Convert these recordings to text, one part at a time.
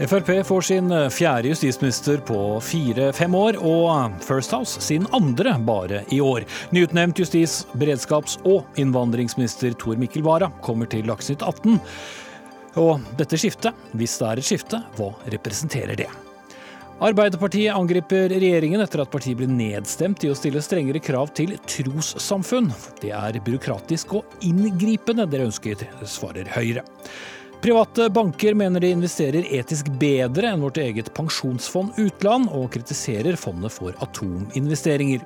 Frp får sin fjerde justisminister på fire-fem år, og First House sin andre bare i år. Nyutnevnt justis-, beredskaps- og innvandringsminister Tor Mikkel Wara kommer til Dagsnytt 18. Og dette skiftet, hvis det er et skifte, hva representerer det? Arbeiderpartiet angriper regjeringen etter at partiet ble nedstemt i å stille strengere krav til trossamfunn. Det er byråkratisk og inngripende dere ønsker, svarer Høyre. Private banker mener de investerer etisk bedre enn vårt eget pensjonsfond utland, og kritiserer fondet for atominvesteringer.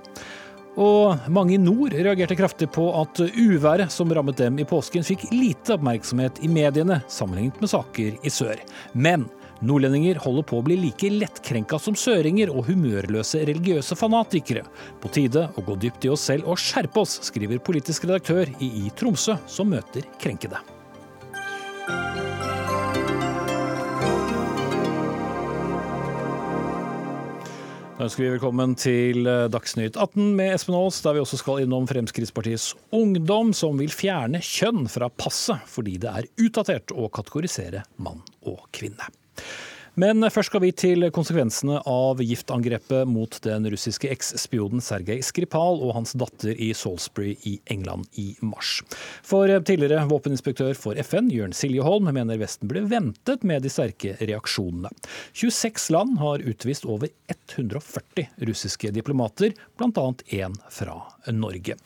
Og mange i nord reagerte kraftig på at uværet som rammet dem i påsken, fikk lite oppmerksomhet i mediene sammenlignet med saker i sør. Men nordlendinger holder på å bli like lettkrenka som søringer og humørløse religiøse fanatikere. På tide å gå dypt i oss selv og skjerpe oss, skriver politisk redaktør i I Tromsø, som møter krenkede. Da ønsker vi velkommen til eh, Dagsnytt 18 med Espen Aas, der vi også skal innom Fremskrittspartiets Ungdom, som vil fjerne kjønn fra passet fordi det er utdatert å kategorisere mann og kvinne. Men først skal vi til konsekvensene av giftangrepet mot den russiske eks-spionen Sergej Skripal og hans datter i Salisbury i England i mars. For tidligere våpeninspektør for FN, Jørn Siljeholm, mener Vesten ble ventet med de sterke reaksjonene. 26 land har utvist over 140 russiske diplomater, bl.a. én fra Norge.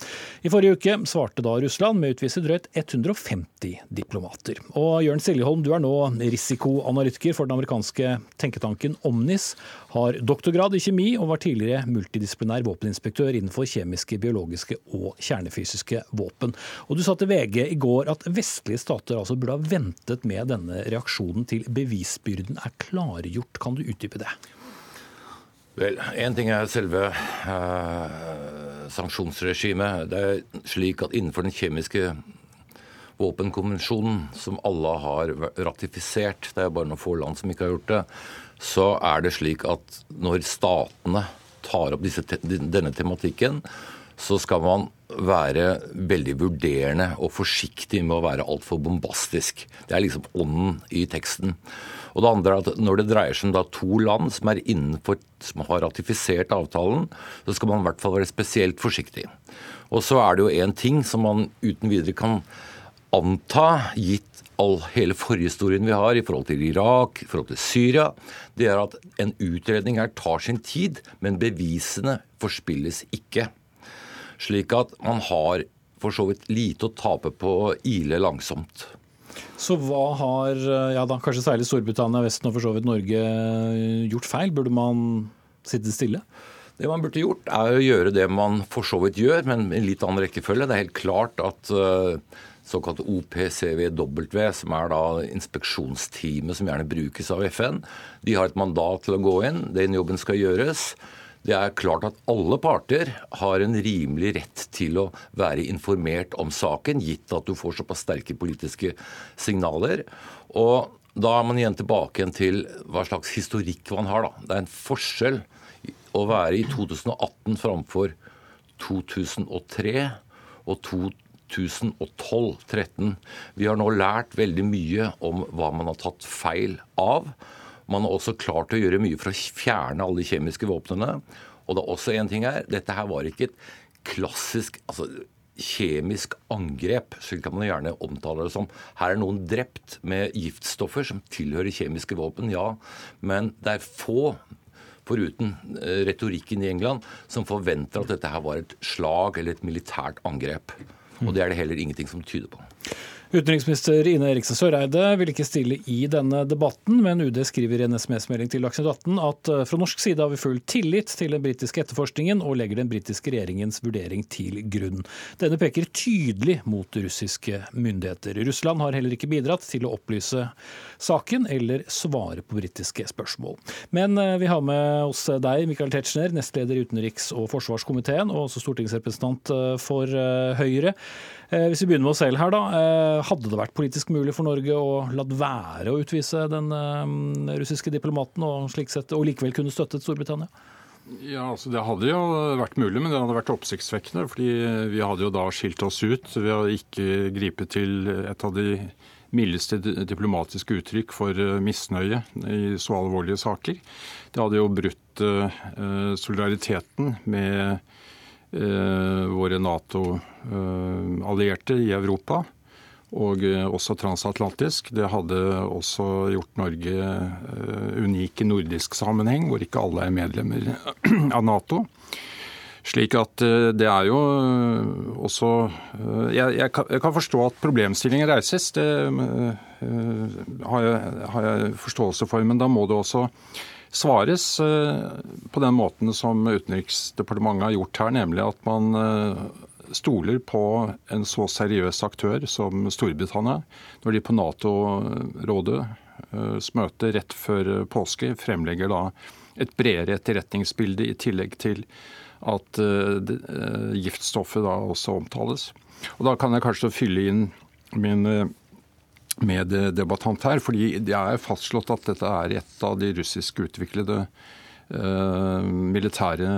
I forrige uke svarte da Russland med å utvise drøyt 150 diplomater. Og Jørn Siljeholm, du er nå risikoanalytiker for den amerikanske tenketanken Omnis, har doktorgrad i kjemi og var tidligere multidisiplinær våpeninspektør innenfor kjemiske, biologiske og kjernefysiske våpen. Og Du sa til VG i går at vestlige stater altså burde ha ventet med denne reaksjonen til bevisbyrden er klargjort. Kan du utdype det? Vel, Én ting er selve uh, sanksjonsregimet. Det er slik at innenfor den kjemiske våpenkonvensjonen, som alle har ratifisert, det er bare noen få land som ikke har gjort det, så er det slik at når statene tar opp disse, denne tematikken, så skal man være veldig vurderende og forsiktig med å være altfor bombastisk. Det er liksom ånden i teksten. Og det andre er at Når det dreier seg om to land som er innenfor, som har ratifisert avtalen, så skal man i hvert fall være spesielt forsiktig. Og så er det jo én ting som man uten videre kan anta, gitt all hele forhistorien vi har i forhold til Irak, i forhold til Syria, det er at en utredning her tar sin tid, men bevisene forspilles ikke. Slik at man har for så vidt lite å tape på å ile langsomt. Så hva har ja da, kanskje særlig Storbritannia, Vesten og for så vidt Norge gjort feil? Burde man sitte stille? Det man burde gjort, er å gjøre det man for så vidt gjør, men i litt annen rekkefølge. Det er helt klart at uh, såkalt OPCVW, som er da inspeksjonsteamet som gjerne brukes av FN. De har et mandat til å gå inn. Den jobben skal gjøres. Det er klart at alle parter har en rimelig rett til å være informert om saken, gitt at du får såpass sterke politiske signaler. Og da er man igjen tilbake igjen til hva slags historikk man har. da. Det er en forskjell å være i 2018 framfor 2003 og 2012-13. Vi har nå lært veldig mye om hva man har tatt feil av. Man har også klart å gjøre mye for å fjerne alle de kjemiske våpnene. Og det er også en ting her, dette her var ikke et klassisk altså, kjemisk angrep, slik kan man gjerne omtale det som. Her er noen drept med giftstoffer som tilhører kjemiske våpen, ja. Men det er få foruten eh, retorikken i England, som forventer at dette her var et slag eller et militært angrep. Og det er det heller ingenting som tyder på. Utenriksminister Ine Eriksen Søreide vil ikke stille i denne debatten, men UD skriver i en SMS-melding til Dagsnytt 18 at eh, fra norsk side har vi full tillit til den britiske etterforskningen og legger den britiske regjeringens vurdering til grunn. Denne peker tydelig mot russiske myndigheter. Russland har heller ikke bidratt til å opplyse saken eller svare på britiske spørsmål. Men eh, vi har med oss deg, Michael Tetzschner, nestleder i utenriks- og forsvarskomiteen og også stortingsrepresentant eh, for Høyre. Hvis vi begynner med oss selv her, da. Hadde det vært politisk mulig for Norge å latt være å utvise den um, russiske diplomaten, og, sett, og likevel kunne støttet Storbritannia? Ja, altså Det hadde jo vært mulig, men det hadde vært oppsiktsvekkende. fordi vi hadde jo da skilt oss ut ved å ikke gripe til et av de mildeste diplomatiske uttrykk for misnøye i så alvorlige saker. Det hadde jo brutt solidariteten med våre Nato-allierte i Europa og også transatlantisk. Det hadde også gjort Norge unik i nordisk sammenheng, hvor ikke alle er medlemmer av Nato. Slik at eh, det er jo eh, også eh, Jeg, jeg kan, forstå at problemstillingen reises. Det har jeg, har jeg, forståelse for. Men da må det også svares på den måten som Utenriksdepartementet har gjort her, nemlig at man stoler på en så seriøs aktør som Storbritannia, når de på Nato-rådets møte rett før påske fremlegger da et bredere etterretningsbilde i tillegg til at giftstoffet da også omtales. Og Da kan jeg kanskje fylle inn min meddebattant her, fordi det er fastslått at dette er et av de russisk utviklede uh, militære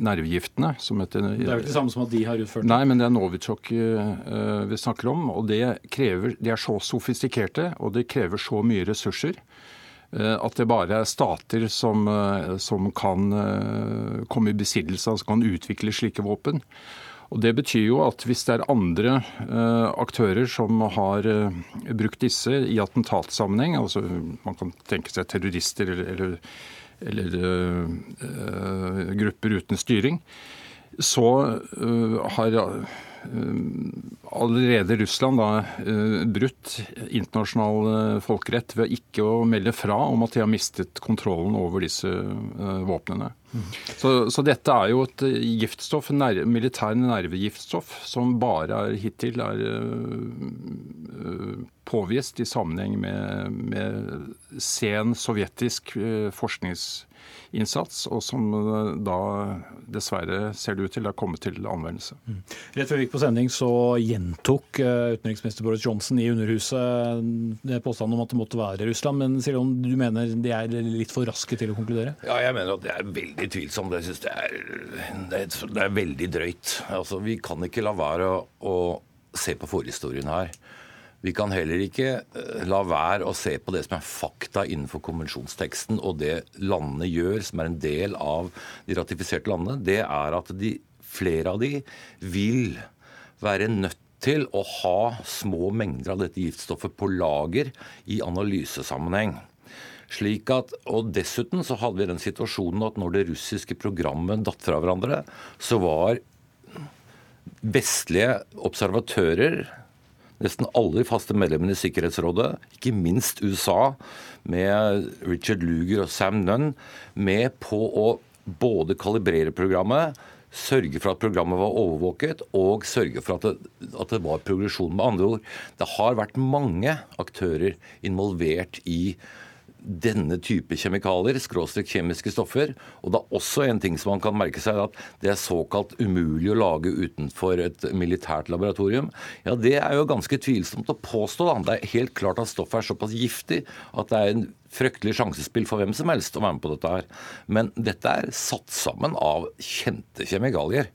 nervegiftene. Som heter, det er vel ikke det samme som at de har utført det? Nei, men det er Novichok vi snakker om. Og det krever, de er så sofistikerte, og det krever så mye ressurser Eh, at det bare er stater som, eh, som kan eh, komme i besittelse av, som kan utvikle slike våpen. Og Det betyr jo at hvis det er andre aktører som har brukt disse i attentatsammenheng, altså man kan tenke seg terrorister eller, eller, eller grupper uten styring, så har allerede Russland da eh, brutt internasjonal eh, folkerett ved ikke å melde fra om at de har mistet kontrollen over disse våpnene. Så, så, dette er jo et giftstoff, nær, militær nervegiftstoff, som bare er, hittil er påvist i sammenheng med, med sen sovjetisk forsknings innsats, og som eh, da dessverre ser det ut til har kommet til anvendelse. Mm. Rett før vi gikk på sending så gjentok eh, utenriksminister Boris Johnson i Underhuset eh, påstanden om at det måtte være Russland. Men Siljon, du mener de er litt for raske til å konkludere? Ja, jeg mener at det er veldig tvilsomt. Jeg syns det, det, det, er veldig drøyt. Altså, Vi kan ikke la være å, å se på forhistorien her. Vi kan heller ikke eh, la være å se på det som er fakta innenfor konvensjonsteksten, og det landene gjør, som er en del av de ratifiserte landene. Det er at de, flere av de vil være nødt til å ha små mengder av dette giftstoffet på lager i analysesammenheng. Slik at, og Dessuten så hadde vi den situasjonen at når det russiske programmet datt fra hverandre, så var vestlige observatører nesten alle de faste medlemmene i Sikkerhetsrådet, ikke minst USA, med Richard Luger og Sam Nunn, med på å både kalibrere programmet, sørge for at programmet var overvåket, og sørge for at det, at det var progresjon. Med andre ord, det har vært mange aktører involvert i denne type kjemikalier, skråstrek kjemiske stoffer. Og det er også en ting som man kan merke seg, at det er såkalt umulig å lage utenfor et militært laboratorium. Ja, det er jo ganske tvilsomt å påstå. da. Det er helt klart at stoffet er såpass giftig at det er en fryktelig sjansespill for hvem som helst å være med på dette her. Men dette er satt sammen av kjente kjemikalier.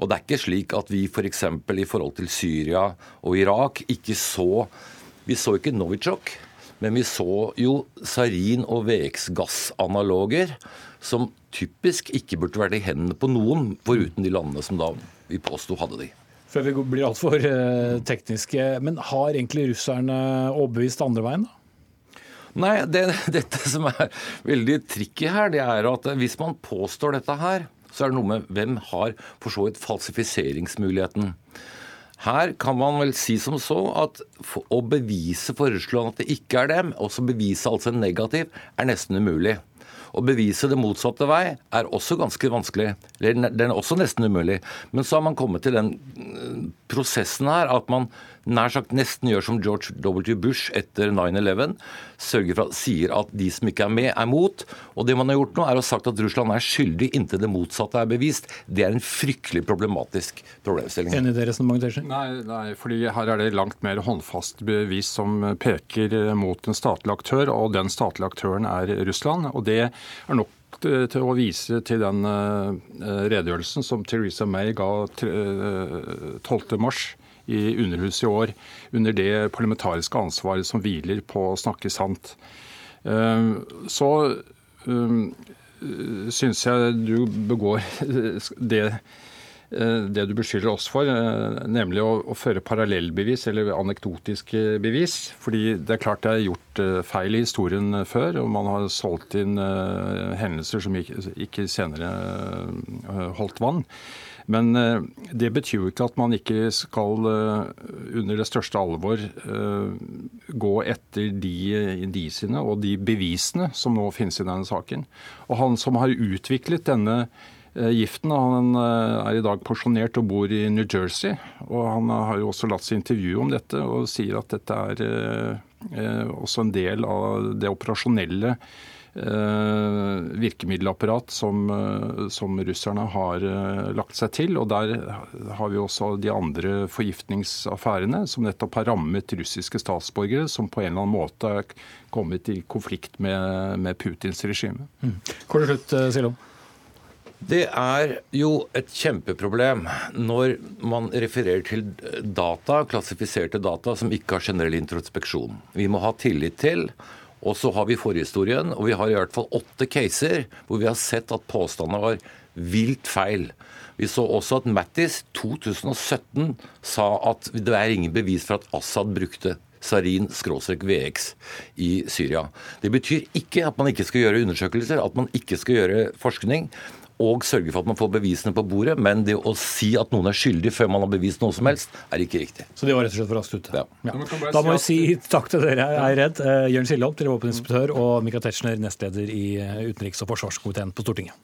Og det er ikke slik at vi f.eks. For i forhold til Syria og Irak ikke så Vi så ikke Novichok. Men vi så jo sarin- og VX-gassanaloger som typisk ikke burde vært i hendene på noen, foruten de landene som da vi påsto hadde de. Før vi blir altfor uh, tekniske, men har egentlig russerne overbevist andre veien, da? Nei, det, dette som er veldig tricky her, det er at hvis man påstår dette her, så er det noe med hvem har for så vidt falsifiseringsmuligheten. Her kan man vel si som så at å bevise for at det ikke er dem, også bevise altså en negativ, er nesten umulig. Å bevise det motsatte vei er også ganske vanskelig. Den er også nesten umulig. Men så har man kommet til den eh, prosessen her at man nær sagt nesten gjør som George W. Bush etter 9-11. Sørger for at sier at de som ikke er med, er mot. Og det man har gjort nå, er å sagt at Russland er skyldig inntil det motsatte er bevist. Det er en fryktelig problematisk problemstilling. Enig i det resonnementet? Nei, nei, fordi her er det langt mer håndfast bevis som peker mot en statlig aktør, og den statlige aktøren er Russland. Og det er nok til å vise til den uh, redegjørelsen som Theresa May ga 12.3 i Underhuset i år, under det parlamentariske ansvaret som hviler på å snakke sant. Så syns jeg du begår det Eh, det du beskylder oss for, eh, nemlig å, å føre parallellbevis eller anekdotiske bevis. Fordi det er klart det er gjort eh, feil i historien før, og man har solgt inn hendelser som ikke, ikke senere holdt vann. Men det betyr jo ikke at man ikke skal under det største alvor gå etter de indisiene og de bevisene som nå finnes i denne saken. Og han som har utviklet denne Eh, giften. Han eh, er i dag pensjonert og bor i New Jersey. og Han har jo også latt seg intervjue om dette og sier at dette er eh, også en del av det operasjonelle virkemiddelapparat som, som, russerne har lagt seg til. Og der har vi også de andre forgiftningsaffærene som nettopp har rammet russiske statsborgere som på en eller annen måte er kommet i konflikt med, med Putins regime. Mm. Kort til slutt, Silom. Det er jo et kjempeproblem når man refererer til data, klassifiserte data som ikke har generell introspeksjon. Vi må ha tillit til. Og så har vi forhistorien, og vi har i hvert fall åtte caser hvor vi har sett at påstandene var vilt feil. Vi så også at Mattis 2017 sa at det er ingen bevis for at Assad brukte sarin-VX i Syria. Det betyr ikke at man ikke skal gjøre undersøkelser, at man ikke skal gjøre forskning og sørge for at man får bevisene på bordet. Men det å si at noen er skyldig før man har bevist noe som helst, er ikke riktig. Så det var rett og slett for raskt ute? Ja. Ja. Da må vi si takk til dere, jeg er redd. Uh, Jørn Sillopp, til våpeninspektør, og Mikael Tetzschner, nestleder i eh, utenriks- og forsvarskomiteen på Stortinget.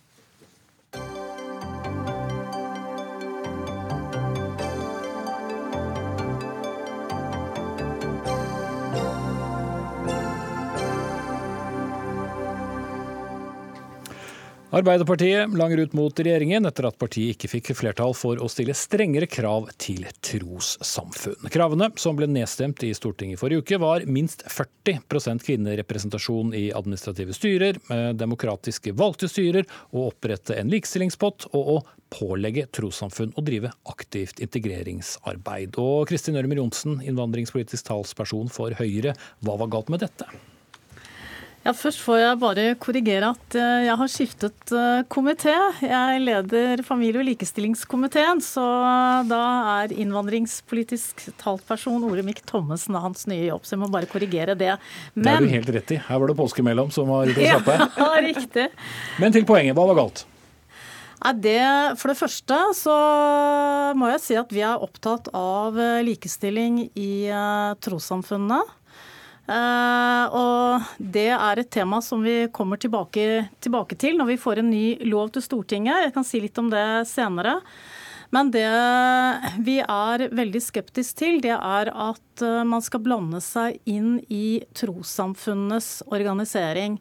Arbeiderpartiet langer ut mot regjeringen etter at partiet ikke fikk flertall for å stille strengere krav til trossamfunn. Kravene, som ble nedstemt i Stortinget forrige uke, var minst 40% kvinnerepresentasjon i administrative styrer, demokratiske valgte styrer, å opprette en likestillingspott og å pålegge trossamfunn å drive aktivt integreringsarbeid. Og Kristin Ørmer Johnsen, innvandringspolitisk talsperson for Høyre, hva var galt med dette? Ja, Først får jeg bare korrigere at eh, jeg har skiftet eh, komité. Jeg leder familie- og likestillingskomiteen, så da er innvandringspolitisk talsperson Olemic Thommessen hans nye jobb. Så jeg må bare korrigere det. Men, det er du helt rett i. Her var det påske mellom som var ute og slappe. Ja, riktig. Men til poenget. Hva var galt? Det, for det første så må jeg si at vi er opptatt av eh, likestilling i trossamfunnene. Uh, og det er et tema som vi kommer tilbake, tilbake, til når vi får en ny lov til Stortinget. Jeg kan si litt om det senere. Men det vi er veldig skeptisk til, det er at uh, man skal blande seg inn i trossamfunnenes organisering.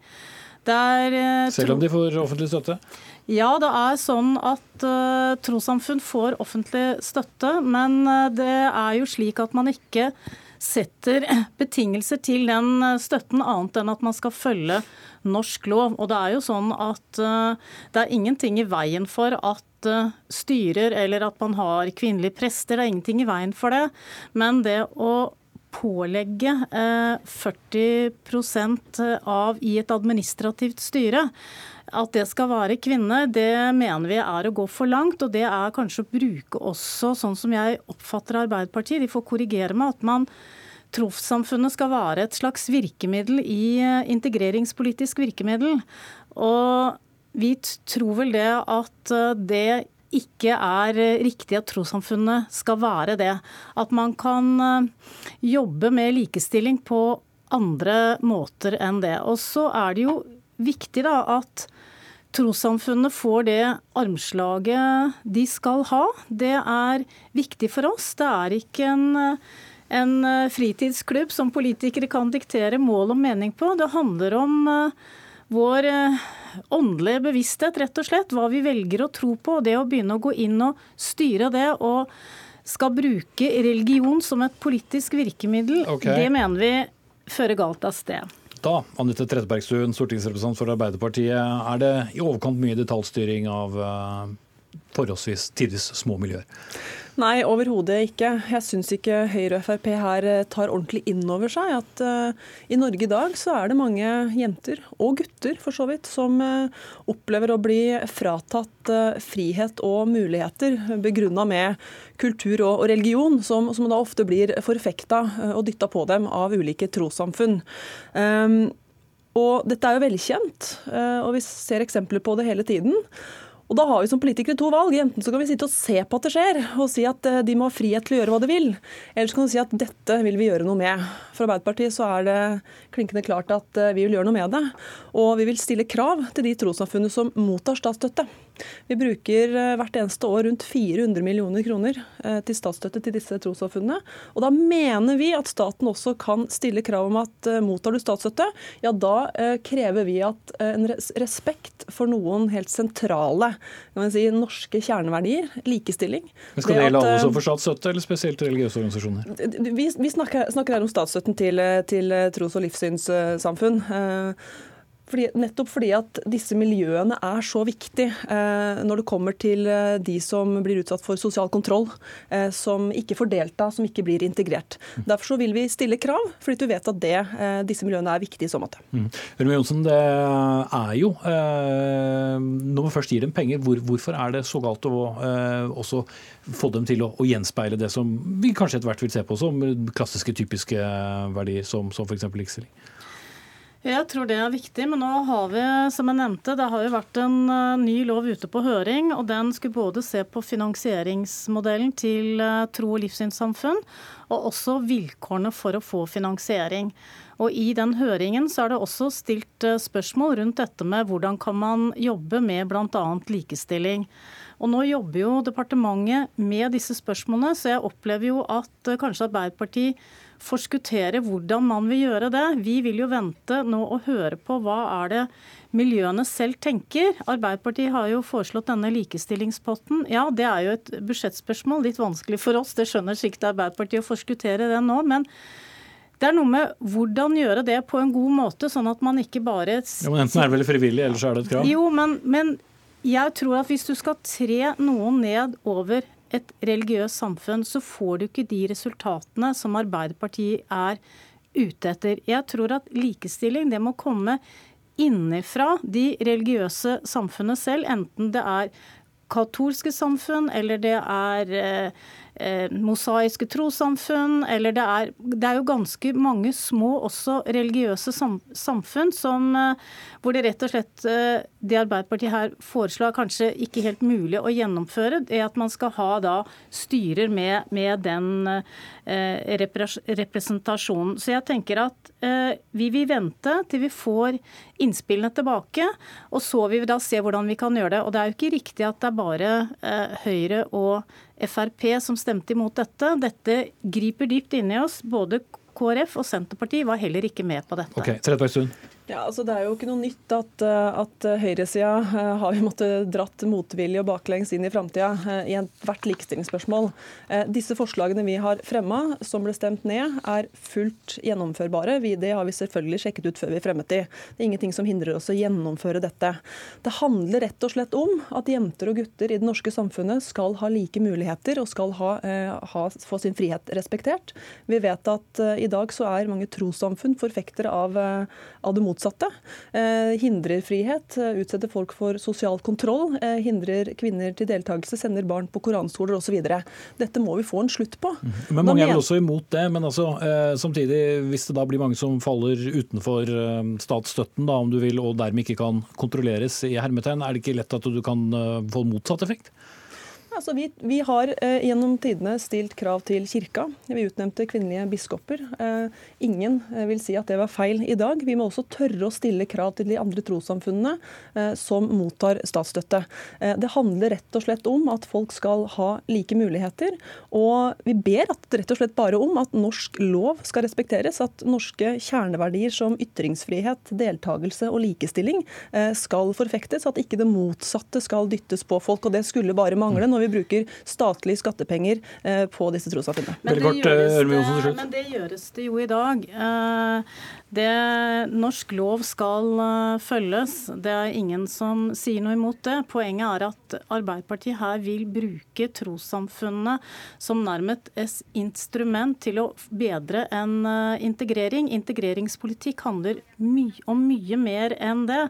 Der, uh, Selv om de får offentlig støtte? Ja, det er sånn at uh, trossamfunn får offentlig støtte, men det er jo slik at man ikke setter betingelser til den eh, støtten, annet enn at man skal følge norsk lov. Og det er jo sånn at eh, det er ingenting i veien for at eh, styrer eller at man har kvinnelige prester, det er ingenting i veien for det. Men det å pålegge 40% av i et administrativt styre at det skal være kvinne, det mener vi er å gå for langt. Og det er kanskje å bruke også, sånn som jeg oppfatter Arbeiderpartiet, de får korrigere meg, at man trossamfunnet skal være et slags virkemiddel i eh, integreringspolitisk virkemiddel. Og vi tror vel det at eh, det ikke er eh, riktig at trossamfunnet skal være det. At man kan jobbe med likestilling på andre måter enn det. Og så er det jo viktig da at trossamfunnet får det armslaget de skal ha. Det er viktig for oss. Det er ikke en, en fritidsklubb som politikere kan diktere mål og mening på. Det handler om eh, vår eh, åndelige bevissthet, rett og slett. Hva vi velger å tro på. Det å begynne å gå inn og styre det. og skal bruke religion som et politisk virkemiddel, okay. det mener vi fører galt av sted da, Anette Trettebergstuen, stortingsrepresentant for Arbeiderpartiet. Er det i overkant mye detaljstyring av uh, forholdsvis tidvis små miljøer? Nei, overhodet ikke. Jeg syns ikke Høyre og Frp her eh, tar ordentlig inn over seg at uh, i Norge i dag så er det mange jenter, og gutter for så vidt, som uh, opplever å bli fratatt uh, frihet og muligheter begrunna med kultur og, og religion, som, som, da ofte blir forfekta og dytta på dem av ulike trossamfunn. Um, og dette er jo velkjent, og vi ser eksempler på det hele tiden. Og da har vi som politikere to valg. Enten så kan vi sitte og se på at det skjer, og si at eh, de må ha frihet til å gjøre hva de vil. Eller så kan vi si at dette vil vi gjøre noe med. For Arbeiderpartiet så er det klinkende klart at eh, vi vil gjøre noe med det. Og vi vil stille krav til de trossamfunnene som mottar statsstøtte. Vi bruker eh, hvert eneste år rundt 400 millioner kroner eh, til statsstøtte til disse trossamfunnene. Og da mener vi at staten også kan stille krav om at eh, mottar du statsstøtte, ja da krever vi at en respekt for noen helt sentrale si, norske kjerneverdier, likestilling Men Skal det gjelde alle som får statsstøtte, eller spesielt religiøse organisasjoner? Vi, vi snakker, snakker, her om statsstøtten til, til tros- og livssynssamfunn. Fordi, nettopp fordi at disse miljøene er så viktige eh, når det kommer til eh, de som blir utsatt for sosial kontroll, eh, som ikke får delta, som ikke blir integrert. Derfor så vil vi stille krav, fordi vi vet at det, eh, disse miljøene er viktige i så måte. Mm. Jonsen, det er jo, eh, Når man først gir dem penger, hvor, hvorfor er det så galt å eh, også få dem til å, å, gjenspeile det som vi kanskje etter hvert vil se på som klassiske, typiske verdier, som, som f.eks. likestilling? Jeg tror det er viktig, men nå har vi, som jeg nevnte, det har jo vært en uh, ny lov ute på høring. og Den skulle både se på finansieringsmodellen til uh, tro- og livssynssamfunn, og også vilkårene for å få finansiering. Og I den høringen så er det også stilt uh, spørsmål rundt dette med hvordan kan man jobbe med bl.a. likestilling. Og Nå jobber jo departementet med disse spørsmålene, så jeg opplever jo at kanskje Arbeiderpartiet forskuttere hvordan man vil gjøre det. Vi vil jo vente nå og høre på hva er det miljøene selv tenker. Arbeiderpartiet har jo foreslått denne likestillingspotten. Ja, det er jo et budsjettspørsmål, litt vanskelig for oss. Det skjønner sikkert Arbeiderpartiet å forskuttere det nå. men det er noe med hvordan gjøre det på en god måte, sånn at man ikke bare ja, men Enten er det vel frivillig, eller så er det et krav? Jo, men, men jeg tror at hvis du skal tre noen ned over et religiøst samfunn, så får du ikke de resultatene som Arbeiderpartiet er ute etter. Jeg tror at likestilling det må komme innenfra de religiøse samfunnene selv, enten det er katolske samfunn eller det er eh, eh, mosaiske trossamfunn, eller det er, det er jo ganske mange små også religiøse sam, samfunn som, eh, hvor det rett og slett eh, det Arbeiderpartiet her foreslår, kanskje ikke helt mulig å gjennomføre, er at man skal ha da styrer med, med den eh, representasjonen. Så jeg tenker at eh, vi vil vente til vi får innspillene tilbake, og så vil vi da se hvordan vi kan gjøre det. Og det er jo ikke riktig at det er bare eh, Høyre og Frp som stemte imot dette. Dette griper dypt inn i oss. Både KrF og Senterpartiet var heller ikke med på dette. Ok, Trettebergstuen. Ja, altså Det er jo ikke noe nytt at, eh, at høyresida har har måttet dratt motvillig og baklengs inn i framtida eh, i ethvert likestillingsspørsmål. Disse forslagene vi har fremma, som ble stemt ned, er fullt gjennomførbare. Det har vi selvfølgelig sjekket ut før vi fremmet de. Det er ingenting som hindrer oss å gjennomføre dette. Det handler rett og slett om at jenter og gutter i det norske samfunnet skal ha like muligheter og skal ha, ha, få sin frihet respektert. Vi vet at i dag så er mange trossamfunn forfektere av, av det motsatte motsatte. Eh, hindrer frihet, eh, utsetter folk for sosial kontroll, eh, hindrer kvinner til deltakelse, sender barn på koranskoler osv. Dette må vi få en slutt på. Mhm. Men Mange er vel også imot det. Men altså, samtidig, hvis det da blir mange som faller utenfor statsstøtten, da, om du vil, og dermed ikke kan kontrolleres i hermetegn, er det ikke lett at du kan få motsatt effekt? Altså, vi, vi, har eh, gjennom tidene stilt krav til kirka. Vi utnevnte kvinnelige biskoper. Eh, ingen eh, vil si at det var feil i dag. Vi må også tørre å stille krav til de andre trossamfunnene eh, som mottar statsstøtte. Eh, det handler rett og slett om at folk skal ha like muligheter. Og vi ber rett og slett bare om at norsk lov skal respekteres. At norske kjerneverdier som ytringsfrihet, deltakelse og likestilling eh, skal forfektes. At ikke det motsatte skal dyttes på folk. Og det skulle bare mangle. når vi når vi bruker statlige skattepenger på disse trossamfunnene. Men, men det gjøres det jo i dag. Det, norsk lov skal følges. Det er ingen som sier noe imot det. Poenget er at Arbeiderpartiet her vil bruke trossamfunnene som nærmest et instrument til å bedre en integrering. Integreringspolitikk handler my om mye mer enn det.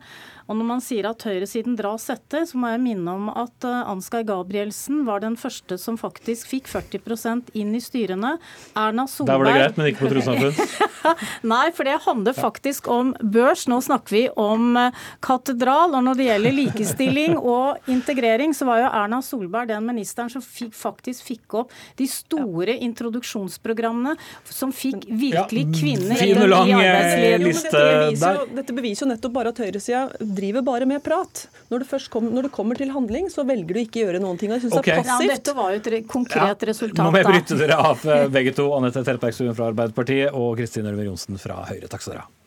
Og når man sier at høyresiden dras etter, så må jeg minne om at uh, Ansgar Gabrielsen var den første som faktisk fikk 40% inn i styrene. Erna Solberg Der var det greit, men ikke på trossamfunn? Nei, for det handler faktisk om børs. Nå snakker vi om uh, katedral. Og når det gjelder likestilling og integrering, så var jo Erna Solberg den ministeren som fikk, faktisk fikk opp de store introduksjonsprogrammene som fikk virkelig kvinner ja, i arbeidslivet. Dette, beviser jo, dette beviser jo nettopp bare at høyresida driver bare med prat. Når det først kom, når det kommer til handling, så velger du ikke å gjøre noen ting. Jeg synes okay. det er passivt. Ja, dette var jo et konkret ja. resultat. Nå må jeg bryte dere av eh, begge to. Anette Trettebergstuen fra Arbeiderpartiet og Kristine Ørmer Johnsen fra Høyre. Takk skal dere ha.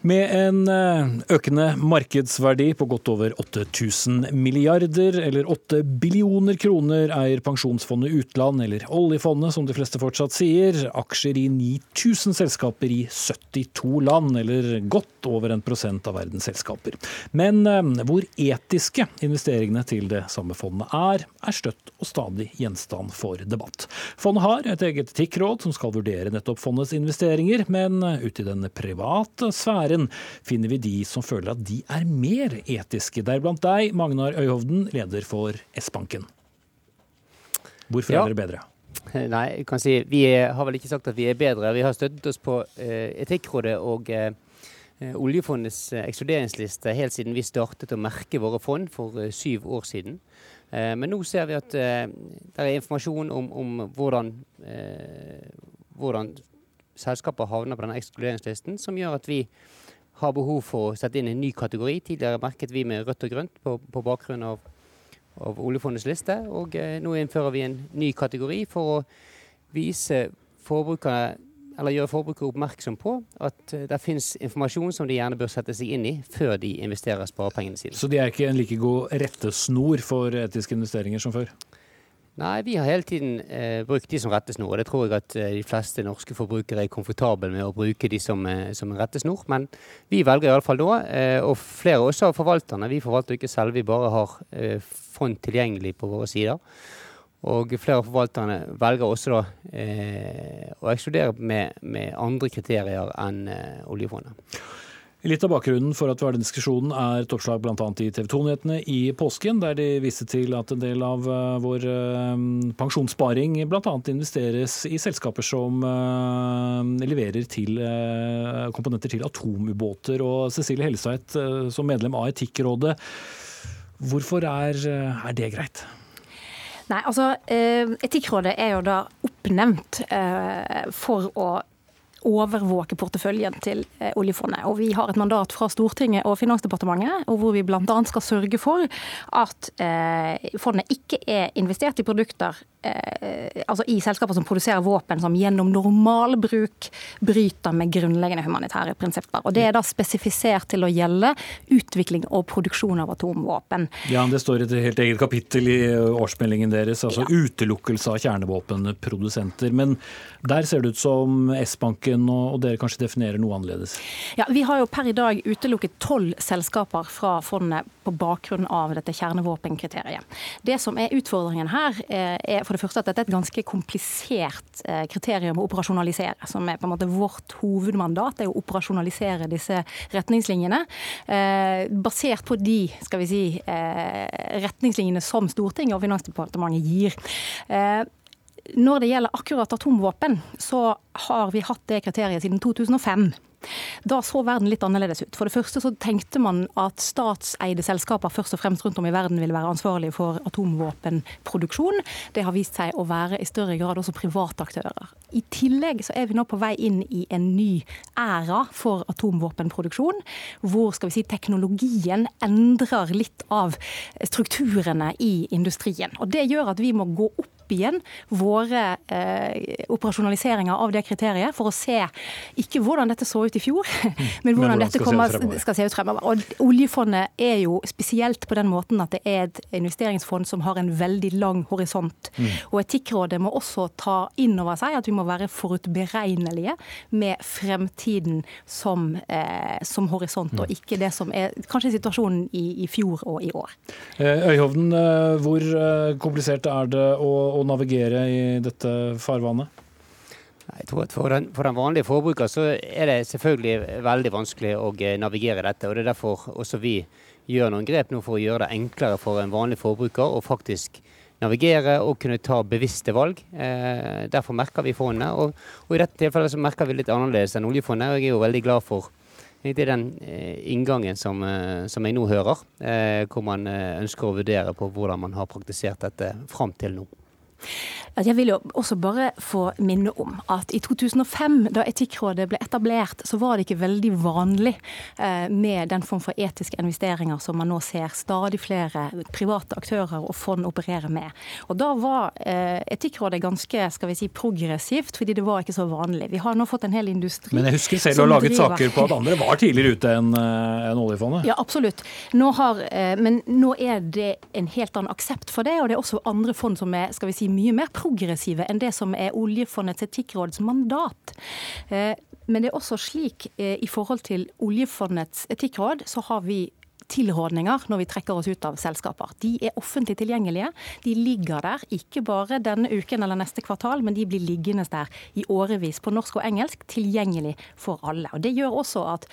Med en eh, økende markedsverdi på godt over 8000 milliarder, eller 8 billioner kroner, eier Pensjonsfondet utland, eller oljefondet som de fleste fortsatt sier, aksjer i 9000 selskaper i 72 land, eller godt over en prosent av verdens selskaper. Men eh, hvor etiske investeringene til det samme fondet er, er støtt og stadig gjenstand for debatt. Fondet har et eget etikkråd som skal vurdere nettopp fondets investeringer, men ute i den private sfære sfæren finner vi de som føler at de er mer etiske. Deriblant deg, Magnar Øyhovden, leder for S-banken. Hvorfor ja. er dere bedre? Nei, jeg kan si Vi har vel ikke sagt at vi er bedre. Vi har støttet oss på eh, Etikkrådet og eh, oljefondets eh, ekskluderingsliste helt siden vi startet å merke våre fond for syv år siden. Eh, men nå ser vi at det er informasjon om, om hvordan, hvordan selskaper havner på denne ekskluderingslisten, som gjør at vi har behov for å sette inn en ny kategori. Tidligere merket vi med rødt og grønt på, på bakgrunn av, av, oljefondets liste. Og eh, nå innfører vi en ny kategori for å vise forbrukerne eller gjøre forbrukere oppmerksom på at uh, det finnes informasjon som de gjerne bør sette seg inn i før de investerer sparepengene sine. Så de er ikke en like god rettesnor for etiske investeringer som før? Nei, vi har hele tiden eh, brukt de som rettesnor. og Det tror jeg at eh, de fleste norske forbrukere er komfortable med å bruke de som, eh, som rettesnor. Men vi velger iallfall da, eh, og flere også av forvalterne. Vi forvalter ikke selv, vi bare har eh, fond tilgjengelig på våre sider. Og flere av forvalterne velger også da eh, å ekskludere med, med, andre kriterier enn eh, oljefondet. Litt av bakgrunnen for at vi har den diskusjonen er et oppslag bl.a. i TV 2-nyhetene i påsken, der de viste til at en del av eh, vår eh, pensjonssparing bl.a. investeres i selskaper som eh, leverer til komponenter til atomubåter. Og Cecilie Helseit, som medlem av Etikkrådet, hvorfor er, er det greit? Nei, altså Etikkrådet er jo da oppnevnt for å overvåke porteføljen til eh, oljefondet. Og Vi har et mandat fra Stortinget og Finansdepartementet og hvor vi bl.a. skal sørge for at eh, fondet ikke er investert i produkter eh, altså i selskaper som produserer våpen som gjennom normalbruk bryter med grunnleggende humanitære prinsipper. Og Det er da spesifisert til å gjelde utvikling og produksjon av atomvåpen. Ja, Det står et helt eget kapittel i årsmeldingen deres, altså ja. utelukkelse av kjernevåpenprodusenter. Men der ser det ut som S-banken og, dere kanskje definerer noe annerledes? Ja, Vi har jo per i dag utelukket tolv selskaper fra fondet på bakgrunn av dette kjernevåpenkriteriet. Det som er utfordringen her, eh, er for det første at dette er et ganske komplisert eh, kriterium å operasjonalisere. Som er på en måte vårt hovedmandat, er å operasjonalisere disse retningslinjene. Eh, basert på de skal vi si, retningslinjene som Stortinget og Finansdepartementet gir. Når det gjelder akkurat atomvåpen, så har vi hatt det kriteriet siden 2005. Da så verden litt annerledes ut. For det første så tenkte man at statseide selskaper først og fremst rundt om i verden ville være ansvarlige for atomvåpenproduksjon. Det har vist seg å være i større grad også private aktører. I tillegg så er vi nå på vei inn i en ny æra for atomvåpenproduksjon, hvor skal vi si, teknologien endrer litt av strukturene i industrien. Og Det gjør at vi må gå opp opp igjen våre eh, operasjonaliseringer av det kriteriet, for å se ikke hvordan dette så ut i fjor, men hvordan, hvordan dette skal kommer, se skal se ut fremover. Og oljefondet er jo spesielt på den måten at det er et investeringsfond som har en veldig lang horisont. Og Etikkrådet må også ta inn over seg at vi må være forutberegnelige med fremtiden som, eh, som horisont, og ikke det som er kanskje situasjonen i, i fjor og i år. Eh, Øyhovden, eh, hvor eh, komplisert er det å, å navigere i dette farvannet? Jeg tror at for den, for den vanlige forbruker så er det selvfølgelig veldig vanskelig å eh, navigere dette. og Det er derfor også vi gjør noen grep nå for å gjøre det enklere for en vanlig forbruker å faktisk navigere og kunne ta bevisste valg. Eh, derfor merker vi fondet. Og, og i dette tilfellet så merker vi litt annerledes enn oljefondet. og Jeg er jo veldig glad for den eh, inngangen som, eh, som jeg nå hører, eh, hvor man ønsker å vurdere på hvordan man har praktisert dette fram til nå. Jeg vil jo også bare få minne om at i 2005, da Etikkrådet ble etablert, så var det ikke veldig vanlig eh, med den form for etiske investeringer som man nå ser stadig flere private aktører og fond operere med. Og Da var eh, Etikkrådet ganske skal vi si, progressivt, fordi det var ikke så vanlig. Vi har nå fått en hel industri Men jeg husker selv å ha laget driver- saker på at andre var tidligere ute enn en oljefondet. Ja, absolutt. Nå har, eh, men nå er det en helt annen aksept for det, og det er også andre fond som er skal vi si, mye mer progressive enn det som er oljefondets etikkråds mandat. Eh, Men det er også slik eh, i forhold til oljefondets etikkråd, så har vi tilrådninger når vi trekker oss ut av selskaper. De er offentlig tilgjengelige. De ligger der ikke bare denne uken eller neste kvartal, men de blir liggende der i årevis på norsk og engelsk, tilgjengelig for alle. Og Det gjør også at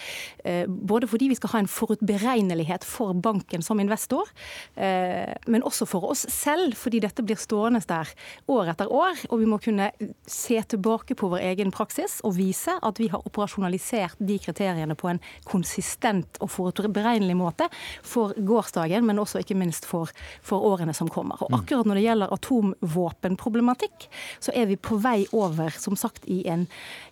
eh, både fordi vi skal ha en forutberegnelighet for banken som investor, eh, men også for oss selv, fordi dette blir stående der år etter år, og vi må kunne se tilbake på vår egen praksis og vise at vi har operasjonalisert de kriteriene på en konsistent og forutberegnelig måte for gårsdagen, men også ikke minst for, for årene som kommer. Og akkurat når det gjelder atomvåpenproblematikk, så er vi på vei over, som sagt, i en,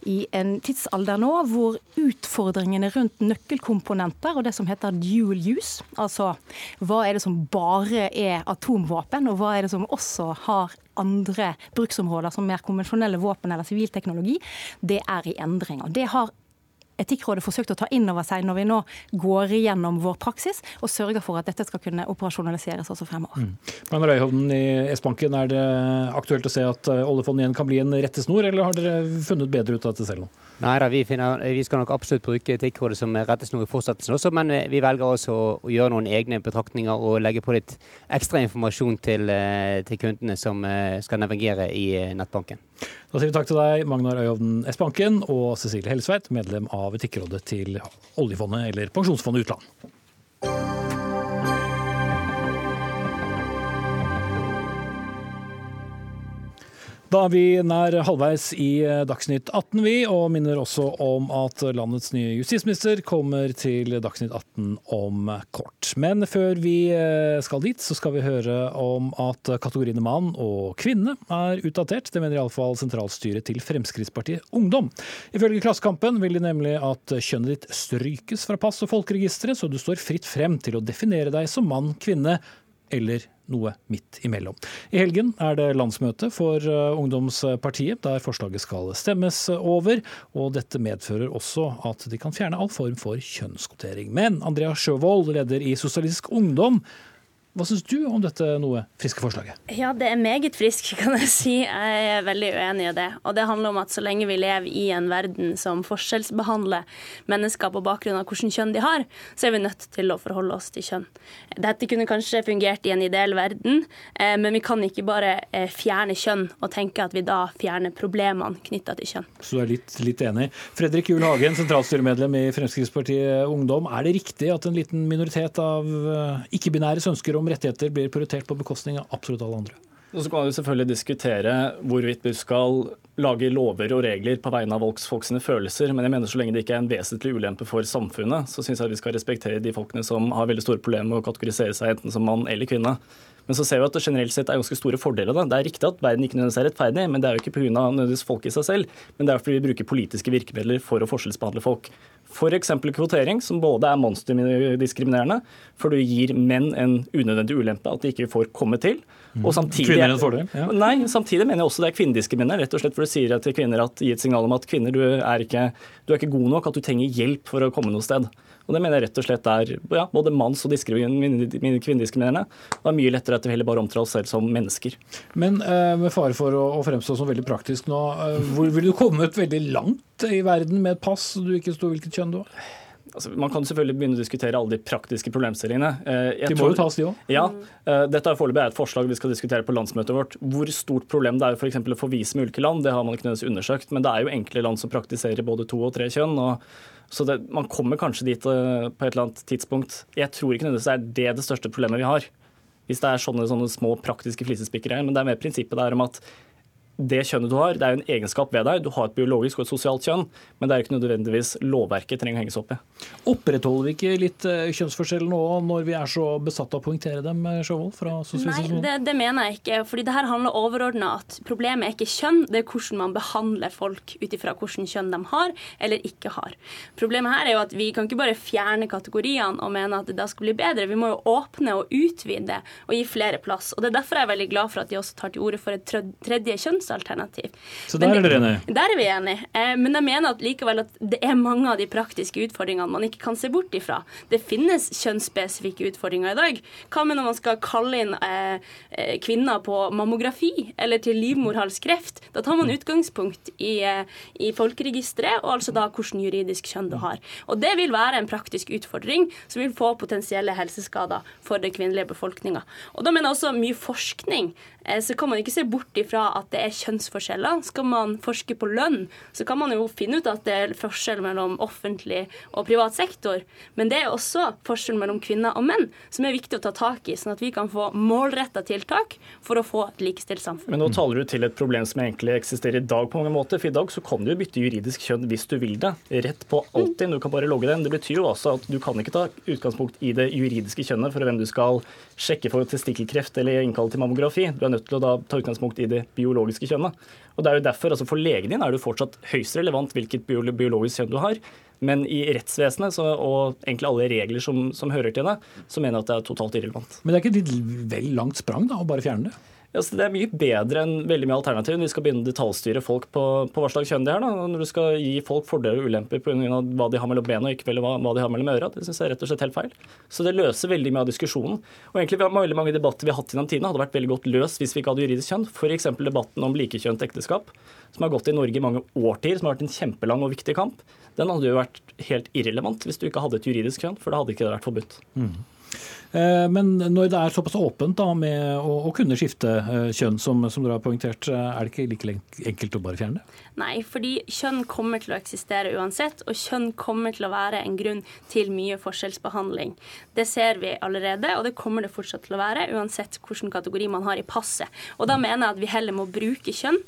i en tidsalder nå hvor utfordringene rundt nøkkelkomponenter og det som heter dual use, altså hva er det som bare er atomvåpen, og hva er det som også har andre bruksområder som mer konvensjonelle våpen eller sivilteknologi, det er i endring. Og det har Etikkrådet forsøkte å ta inn over seg når vi nå går igjennom vår praksis, og sørger for at dette skal kunne operasjonaliseres også fremover. Men Øyhovden i S-banken, er det aktuelt å se at eh, oljefondet igjen kan bli en rettesnor, eller har dere funnet bedre ut av dette selv nå? Nei da, vi, finner, vi skal nok absolutt bruke Etikkrådet som rettesnor i fortsettelsen også, men eh, vi velger også å, gjøre noen egne betraktninger og legge på litt ekstra informasjon til, eh, til kundene som skal navigere i nettbanken. Da sier vi takk til deg, Magnar Øyhovden S-banken, og Cecilie Hellesveit, medlem av Etikkrådet til oljefondet eller Pensjonsfondet utland. Da er vi nær halvveis i Dagsnytt 18, vi, og minner også om at landets nye justisminister kommer til Dagsnytt 18 om kort. Men før vi eh, skal dit, så skal vi høre om at kategoriene mann og kvinne er utdatert. Det mener iallfall sentralstyret til Fremskrittspartiet Ungdom. Ifølge Klassekampen vil de nemlig at kjønnet ditt strykes fra pass og folkeregisteret, så du står fritt frem til å definere deg som mann, kvinne eller noe midt imellom. I helgen er det landsmøte for eh, ungdomspartiet, der forslaget skal stemmes over. Og dette medfører også at de kan fjerne all form for kjønnskvotering. Men Andrea Sjøvold, leder i Sosialistisk Ungdom, hva syns du om dette noe friske forslaget? Ja, det er meget frisk, kan jeg si. Jeg er veldig uenig i det. Og det handler om at så lenge vi lever i en verden som forskjellsbehandler mennesker på bakgrunn av hvilket kjønn de har, så er vi nødt til å forholde oss til kjønn. Dette kunne kanskje fungert i en ideell verden, eh, men vi kan ikke bare eh, fjerne kjønn og tenke at vi da fjerner problemene knytta til kjønn. Så du er litt, litt enig. Fredrik Juel Hagen, sentralstyremedlem i Fremskrittspartiet Ungdom. Er det riktig at en liten minoritet av eh, ikke-binæres ønsker om rettigheter blir prioritert på bekostning av absolutt alle andre? Og så kan vi selvfølgelig diskutere hvorvidt vi skal lage lover og regler på vegne av folks, folks følelser, men jeg mener så lenge det ikke er en vesentlig ulempe for samfunnet, så syns jeg vi skal respektere de folkene som har veldig store problemer med å kategorisere seg enten som mann eller kvinne. Men så ser vi at det generelt sett er ganske store fordeler Da. det. Er riktig at verden ikke nødvendigvis er rettferdig, men det er jo ikke pga. folk i seg selv, men det er fordi vi bruker politiske virkemidler for å forskjellsbehandle folk. F.eks. kvotering, som både er monsterdiskriminerende, for du gir menn en unødvendig ulempe at de ikke får komme til. Og samtidig, kvinner en fordel? Ja. Nei, samtidig mener jeg også det er kvinnediskriminerende. Rett og slett for du sier til kvinner at gi et signal om at kvinner, du er, ikke, du er ikke god nok, at du trenger hjelp for å komme noe sted. Og Det mener jeg rett og slett er ja, både manns- og kvinnediskriminerende. Det er mye lettere at vi heller bare omtaler oss selv som mennesker. Men uh, med fare for å, fremstå som veldig praktisk nå, uh, hvor vil du kommet veldig langt i verden med et pass du ikke sto hvilket kjønn du har? Altså, man kan selvfølgelig begynne å diskutere alle de praktiske problemstillingene. Eh, jeg de må jo tas, de òg. Ja. Eh, dette er foreløpig et forslag vi skal diskutere på landsmøtet vårt. Hvor stort problem det er for å få vise med ulike land, det har man ikke nødvendigvis undersøkt. Men det er jo enkle land som praktiserer både to og tre kjønn. og så det, Man kommer kanskje dit uh, på et eller annet tidspunkt. Jeg tror ikke nødvendigvis det er det det største problemet vi har. Hvis det er sånne, sånne små praktiske flisespikkere. Men det er mer prinsippet der om at det kjønnet du har, det er jo en egenskap ved deg. Du har et biologisk og et sosialt kjønn, men det er ikke nødvendigvis lovverket trenger å henges opp i. Opprettholder vi ikke litt eh, kjønnsforskjell nå når vi er så besatt av å poengtere dem, eh, fra Nei, det, det, mener jeg ikke. fordi det her handler overordna at problemet er ikke kjønn, det er hvordan man behandler folk ut ifra hvilket kjønn de har eller ikke har. Problemet her er jo at vi kan ikke bare fjerne kategoriene og mene at det da skal bli bedre. Vi må jo åpne og utvide og gi flere plass. Og Det er derfor jeg er veldig glad for at de også tar til orde for et tredje kjønns løsningsalternativ. Så der er dere enige? Der er vi enige. Eh, men jeg mener at likevel at det er mange av de praktiske utfordringene man ikke kan se bort ifra. Det finnes kjønnsspesifikke utfordringer i dag. Hva med når man skal kalle inn eh, eh kvinner på mammografi eller til livmorhalskreft? Da tar man utgangspunkt i, i folkeregisteret, og altså da hvilket juridisk kjønn du har. Og det vil være en praktisk utfordring som vil få potensielle helseskader for den kvinnelige befolkninga. Og da mener jeg også mye forskning. Eh, så kan man ikke se bort ifra at det er kjønnsforskjeller. Skal man forske på lønn, så kan man jo finne ut at det er forskjell mellom offentlig og privat sektor. Men det er også forskjell mellom kvinner og menn som er viktig å ta tak i, sånn at vi kan få målretta tiltak for å få et likestilt samfunn. Men nå taler du til et problem som egentlig eksisterer i dag på mange måter. For i dag så kan du jo bytte juridisk kjønn hvis du vil det. Rett på alltid. Du kan bare logge den. Det betyr jo også at du kan ikke ta utgangspunkt i det juridiske kjønnet for hvem du skal sjekke for testikkelkreft eller innkalle til mammografi. Du er nødt til å ta utgangspunkt i det biologiske kjønnet. Og det er jo derfor, altså For legen din er det fortsatt høyst relevant hvilket biologisk kjønn du har. Men i rettsvesenet så, og egentlig alle regler som, som hører til det, så mener jeg at det er totalt irrelevant. Men det er ikke et litt vel langt sprang da, å bare fjerne det? Altså, det er mye bedre enn veldig mye alternativ. når Vi skal begynne å detaljstyre folk på, på hva slags kjønn de er. Da. Når du skal gi folk fordeler og ulemper pga. hva de har mellom bena og ikke hva, hva de har mellom øra. Det syns jeg er rett og slett helt feil. Så det løser veldig mye av diskusjonen. Og egentlig veldig mange debatter vi har hatt gjennom tidene hadde vært veldig godt løst hvis vi ikke hadde juridisk kjønn. F.eks. debatten om likekjønt ekteskap, som har gått i Norge i mange årtier, som har vært en kjempelang og viktig kamp. Den hadde jo vært helt irrelevant hvis du ikke hadde et juridisk kjønn, for da hadde ikke det vært forbudt. Mm. Eh, men når det er såpass åpent da, med å, å kunne skifte eh, kjønn, som, som, dere har poengtert, eh, er det ikke like enkelt å bare fjerne det? Nei, fordi kjønn kommer til å eksistere uansett, og kjønn kommer til å være en grunn til mye forskjellsbehandling. Det ser vi allerede, og det kommer det fortsatt til å være, uansett hvilken kategori man har i passet. Og da mener jeg at vi heller må bruke kjønn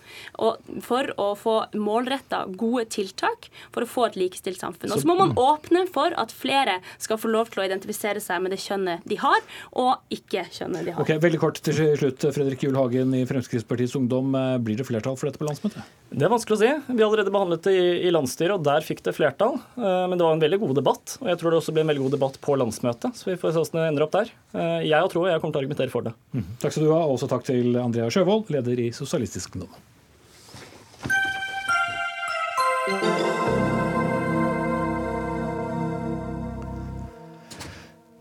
for å få målretta gode tiltak for å få et likestilt samfunn. Og så må man åpne for at flere skal få lov til å identifisere seg med det kjønnet de har, og ikke kjønnet de har. Ok, Veldig kort til slutt. Fredrik Julhagen i Fremskrittspartiets Ungdom. Eh, blir det flertall for dette på landsmøtet? Det er vanskelig å si. Vi har allerede behandlet det i, landsstyret, og der fikk det flertall. Eh, men det var en veldig god debatt, og jeg tror det også blir en veldig god debatt på landsmøtet. Så vi får se hvordan det ender opp der. Eh, jeg har tro, jeg kommer til å argumentere for det. Mm. Takk skal du ha, og også takk til Andrea Sjøvold, leder i Sosialistisk Ungdom.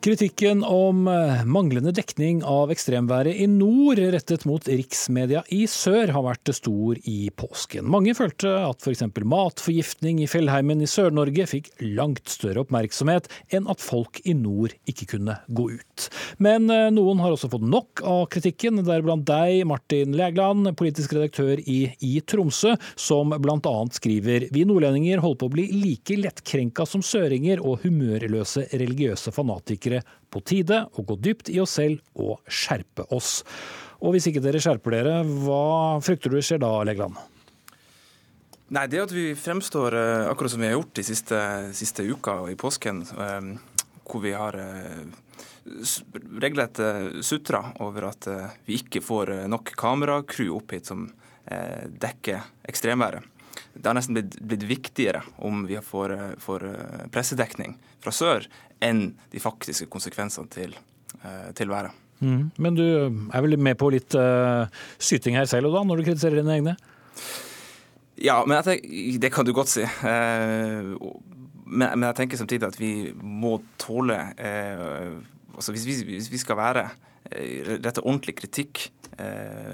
Kritikken om eh, manglende dekning av ekstremværet i nord rettet mot riksmedia i sør har vært stor i påsken. Mange følte at f.eks. matforgiftning i fjellheimen i Sør-Norge fikk langt større oppmerksomhet enn at folk i nord ikke kunne gå ut. Men eh, noen har også fått nok av kritikken, deriblant deg, Martin Lægland, politisk redaktør i I Tromsø, som bl.a. skriver vi nordlendinger holder på å bli like lettkrenka som søringer og humørløse religiøse fanatikere på tide å gå dypt i oss selv og skjerpe oss. Og hvis ikke dere skjerper dere, hva frykter du skjer da, Legland? Nei, det at vi fremstår eh, akkurat som vi har gjort de siste, siste uka og i påsken, eh, hvor vi har regelrett sutra over at vi ikke får nok kameracrew opp hit som dekker ekstremværet. Det har nesten blitt, blitt viktigere om vi får, får, pressedekning fra sør enn de faktiske konsekvensene til, til været. Mm. Men du er vel med på litt uh, syting her selv da, når du kritiserer dine egne? Ja, men tenker, det kan du godt si. Uh, men, men, jeg tenker samtidig at vi må tåle uh, altså hvis, vi, hvis, vi, skal være rette ordentlig kritikk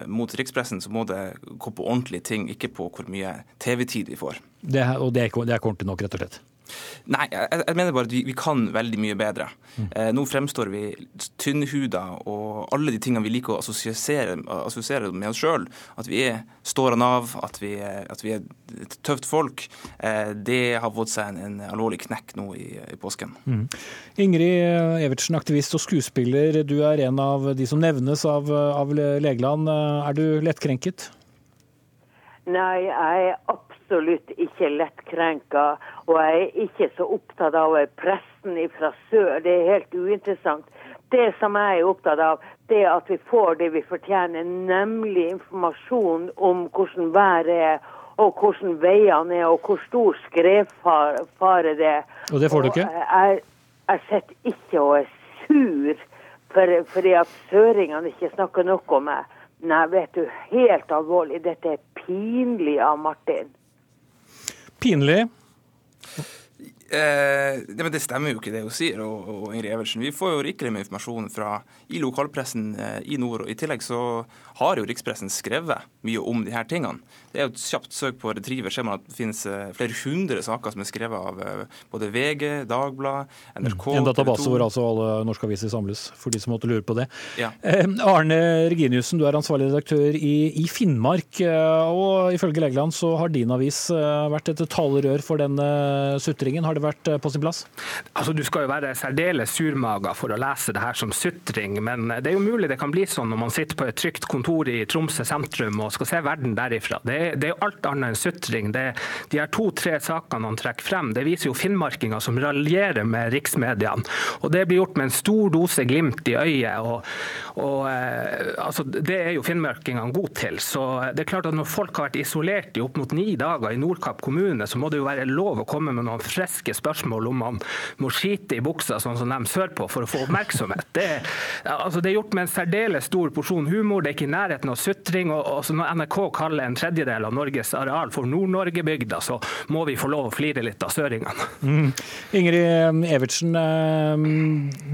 mot rikspressen, så må det gå på ordentlige ting, ikke på hvor mye TV-tid vi får. Det, og det er, det er ordentlig nok, rett og slett? Nei, jeg, jeg, mener bare at vi, vi, kan veldig mye bedre. Mm. Eh, nå fremstår vi tynnhuda og alle de tingene vi liker å assosiere, assosiere med oss sjøl. At vi er stående av, at vi, at vi er et tøft folk. Eh, det har fått seg en, en, alvorlig knekk nå i, i påsken. Mm. Ingrid Evertsen, aktivist og skuespiller. Du er en av de som nevnes av, av Legeland. Er du lettkrenket? Nei, jeg er absolutt ikke lettkrenka. Og jeg er ikke så opptatt av pressen fra sør. Det er helt uinteressant. Det som jeg er opptatt av, det at vi får det vi fortjener, nemlig informasjon om hvordan været er, og hvordan veiene er, og hvor stor skredfare det er. Og det får du ikke? Jeg, jeg sitter ikke og er sur for, fordi at søringene ikke snakker noe om meg. Nei, vet du, helt alvorlig. Dette er pinlig av Martin. Pinlig? Eh, det, men det stemmer jo ikke det hun sier, og, og Ingrid Evertsen. Vi får jo rikelig med informasjon fra i lokalpressen eh, i nord. og I tillegg så har jo rikspressen skrevet mye om de her tingene. Det er jo et kjapt søk på Retriever ser man at det finnes eh, flere hundre saker som er skrevet av eh, både VG, Dagbladet, NRK mm. En database hvor altså alle norske aviser samles, for de som måtte lure på det. Ja. Eh, Arne Reginiussen, du er ansvarlig redaktør i, i Finnmark. Eh, og Ifølge Legeland så har din avis vært et talerør for denne sutringen. Har det vært på sin plass? Altså, Du skal jo være særdeles surmaga for å lese det her som sutring, men det er jo mulig det kan bli sånn når man sitter på et trygt kontor i Tromsø sentrum og skal se verden derifra. Det, det er alt annet enn sutring. Det, de her to-tre sakene han trekker frem, det viser jo finnmarkinger som raljerer med riksmediene. Og det blir gjort med en stor dose glimt i øyet. og, og eh, altså, Det er jo finnmarkingene gode til. Så det er klart at når folk har vært isolert i opp mot ni dager i Nordkapp kommune, så må det jo være lov å komme med noen friske spørsmål om man må skite i buksa, sånn som de sørpå, for å få oppmerksomhet. Det, altså, det er gjort med en særdeles stor porsjon humor. Det er ikke nærheten av sutring. og, og Når NRK kaller en tredjedel av Norges areal for Nord-Norge-bygda, så må vi få lov å flire litt av søringene. Mm. Ingrid Evertsen, eh,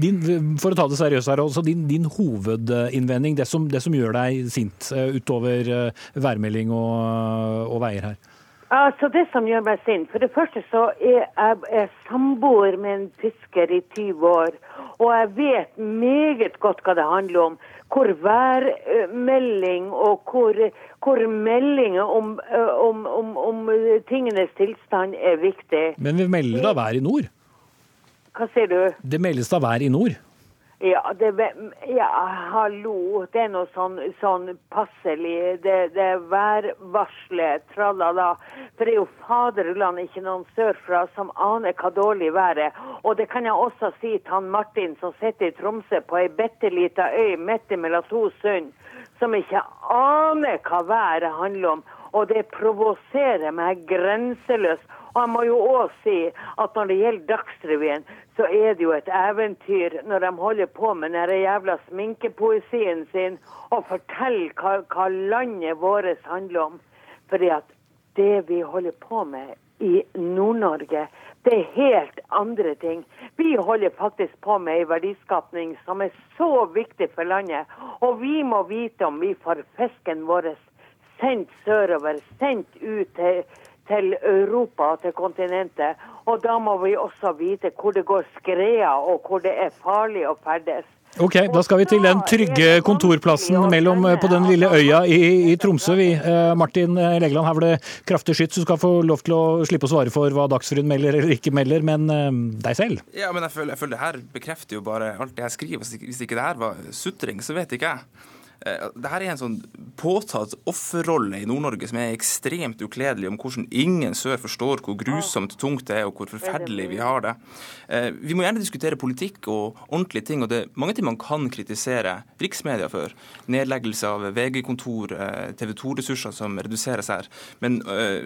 din, for å ta det seriøst her, også din, din hovedinnvending, det som, det som, gjør deg sint eh, utover eh, værmelding og, og veier her? Altså Det som gjør meg sint For det første så er jeg, jeg samboer med en fisker i 20 år. Og jeg vet meget godt hva det handler om. Hvor værmelding og hvor, hvor meldinger om, om, om, om, tingenes tilstand er viktig. Men vi melder da vær i nord? Hva sier du? Det meldes da vær i nord? Ja, det, ja, hallo. Det er noe sånn, sånn passelig. Det, det er værvarselet, tralala. For det er jo faderullan ikke noen sørfra som aner hva dårlig vær er. Og det kan jeg også si til han Martin som sitter i Tromsø på ei bitte lita øy midt mellom to sund, som ikke aner hva været handler om. Og det provoserer meg grenseløst. Og jeg må jo òg si at når det gjelder Dagsrevyen, så er det jo et eventyr når de holder på med den jævla sminkepoesien sin og forteller hva, hva landet vårt handler om. Fordi at det vi holder på med i Nord-Norge, det er helt andre ting. Vi holder faktisk på med en verdiskapning som er så viktig for landet. Og vi må vite om vi får fisken vår sendt sørover, sendt ut til til Europa og til kontinentet. Og da må vi også vite hvor det går skreder, og hvor det er farlig å ferdes. Ok, Da skal vi til den trygge kontorplassen mellom, på den lille øya i, i Tromsø. Vi. Eh, Martin Legeland, her var det kraftig skyts. Du skal få lov til å slippe å svare for hva Dagsrevyen melder eller ikke melder, men eh, deg selv? Ja, men jeg føler, jeg føler det her bekrefter jo bare alt det jeg skriver. Hvis ikke det her var sutring, så vet ikke jeg. Eh, Dette er en sånn påtatt offerrolle i Nord-Norge som er ekstremt ukledelig, om hvordan ingen sør forstår hvor grusomt tungt det er, og hvor forferdelig vi har det. Eh, Vi må gjerne diskutere politikk og ordentlige ting, og det er mange ting man kan kritisere riksmedia for. Nedleggelse av VG-kontor, TV 2-ressurser som reduseres her. Men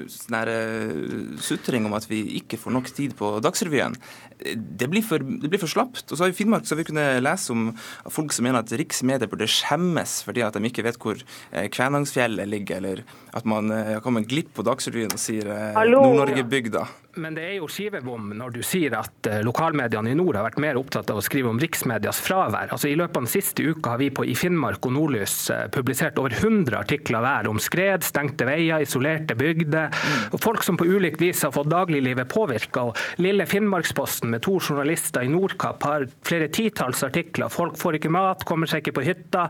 sånn sutring om at vi ikke får nok tid på Dagsrevyen, eh, det blir for, det blir for slapt. Og så I Finnmark så har vi kunnet lese om folk som mener at riksmedia burde skjemmes fordi at de ikke vet hvor eh, Kvænangsfjellet ligger, eller at man eh, kommer glipp på Dagsrevyen og sier eh, Nord-Norge-bygda. Men det er jo skivebom når du sier at eh, lokalmediene i nord har vært mer opptatt av å skrive om riksmedias fravær. Altså I løpet av den siste uka har vi på, i Finnmark og Nordlys eh, publisert over 100 artikler hver om skred, stengte veier, isolerte bygder. og Folk som på ulikt vis har fått dagliglivet påvirka. Lille Finnmarksposten med to journalister i Nordkapp har flere titalls artikler. Folk får ikke mat, kommer seg ikke på hytta.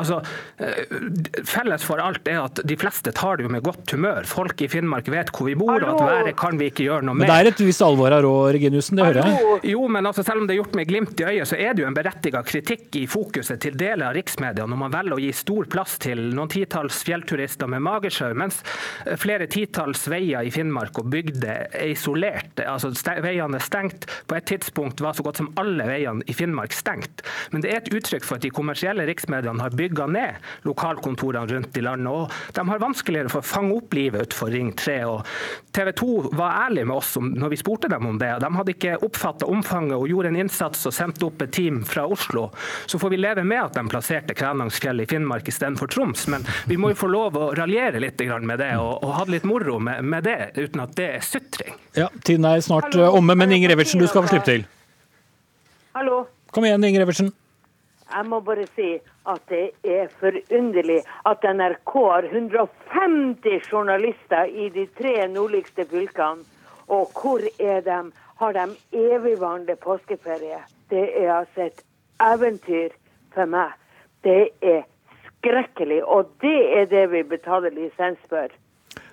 Altså, eh, Felles for alt er at de fleste tar det jo med godt humør. Folk i Finnmark vet hvor vi bor, og at været kan vi ikke gjøre noe Men det er et visst alvor her òg, Reginiussen, det hører jeg. Jo, men altså, selv om det er gjort med glimt i øyet, så er det jo en berettiget kritikk i fokuset til deler av riksmedia når man velger å gi stor plass til noen titalls fjellturister med magesjau, mens flere titalls veier i Finnmark og bygder er isolert. Altså, veiene er stengt. På et tidspunkt var så godt som alle veiene i Finnmark stengt. Men det er et uttrykk for at de kommersielle riksmediene har bygga ned lokalkontorene rundt i landet, og de har vanskeligere for å fange opp livet utenfor Ring 3. Og TV 2 var ærlig med oss om, når vi spurte dem om det. De hadde ikke oppfatta omfanget og gjorde en innsats og sendte opp et team fra Oslo. Så får vi leve med at de plasserte Kvænangsfjellet i Finnmark istedenfor Troms, men vi må jo få lov å raljere litt med det og, og ha det litt moro med, med det, uten at det er sutring. Ja, Tiden er snart eh, omme, men Inger Evertsen, du skal få slippe til. Hallo. Kom igjen, Inger Evertsen. Jeg må bare si at det er forunderlig at NRK har 150 journalister i de tre nordligste fylkene. Og hvor er de? Har de evigvarende påskeferie? Det er altså et eventyr for meg. Det er skrekkelig, og det er det vi betaler lisens for.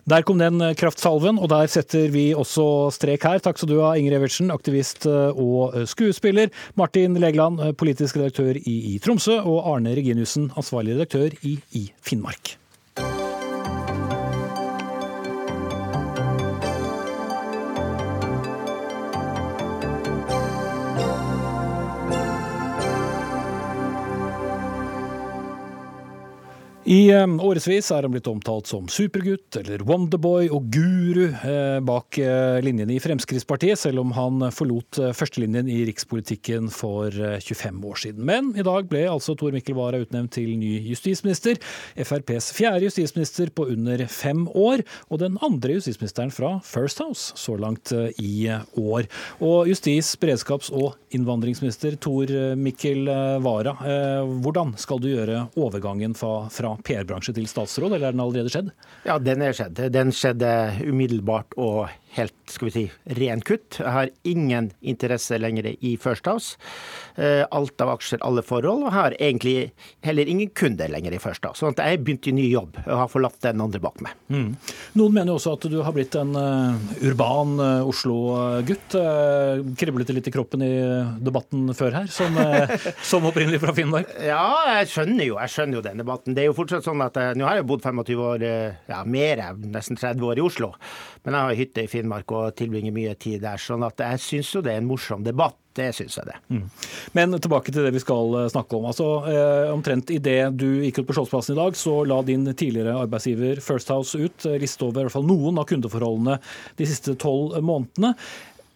Der kom den eh, kraftsalven, og der setter vi også strek her. Takk skal du ha, Inger Evertsen, aktivist eh, og eh, skuespiller. Martin Legeland, eh, politisk redaktør i, Tromsø, og Arne Reginiussen, ansvarlig redaktør i Finnmark. I eh, årevis er han blitt omtalt som supergutt eller Wonderboy og guru eh, bak eh, linjene i Fremskrittspartiet, selv om han forlot eh, førstelinjen i rikspolitikken for eh, 25 år siden. Men i dag ble altså Tor Mikkel Wara utnevnt til ny justisminister. FrPs fjerde justisminister på under fem år, og den andre justisministeren fra First House så langt i år. Og justis-, beredskaps- og innvandringsminister Tor Mikkel Wara, hvordan skal du gjøre overgangen fra PR-bransje til statsråd, eller er den allerede skjedd? Ja, den er skjedd. Den skjedde umiddelbart og helt skal vi si, ren kutt. Jeg har ingen interesse lenger i First House. Eh, Alt av aksjer, alle forhold. Og har egentlig heller ingen kunder lenger i First House. Sånn at jeg begynte i ny jobb og har forlatt den andre bak meg. Mm. Noen mener jo også at du har blitt en eh, urban eh, Oslo-gutt. Kriblet det litt i kroppen i debatten før her, som, som opprinnelig fra Finnmark? Ja, jeg skjønner jo jeg skjønner jo den debatten. Det er jo fortsatt sånn at eh, Nå har jeg bodd 25 år, eh, ja mer, nesten 30 år i Oslo. Men jeg har hytte i Finnmark og tilbringer mye tid der. Sånn at jeg syns jo det er en morsom debatt. Det syns jeg det. Mm. Men tilbake til det vi skal eh, snakke om. Altså, eh, omtrent idet du gikk ut på Slottsplassen i dag, så la din tidligere arbeidsgiver First House ut eh, liste over i hvert fall noen av kundeforholdene de siste tolv månedene.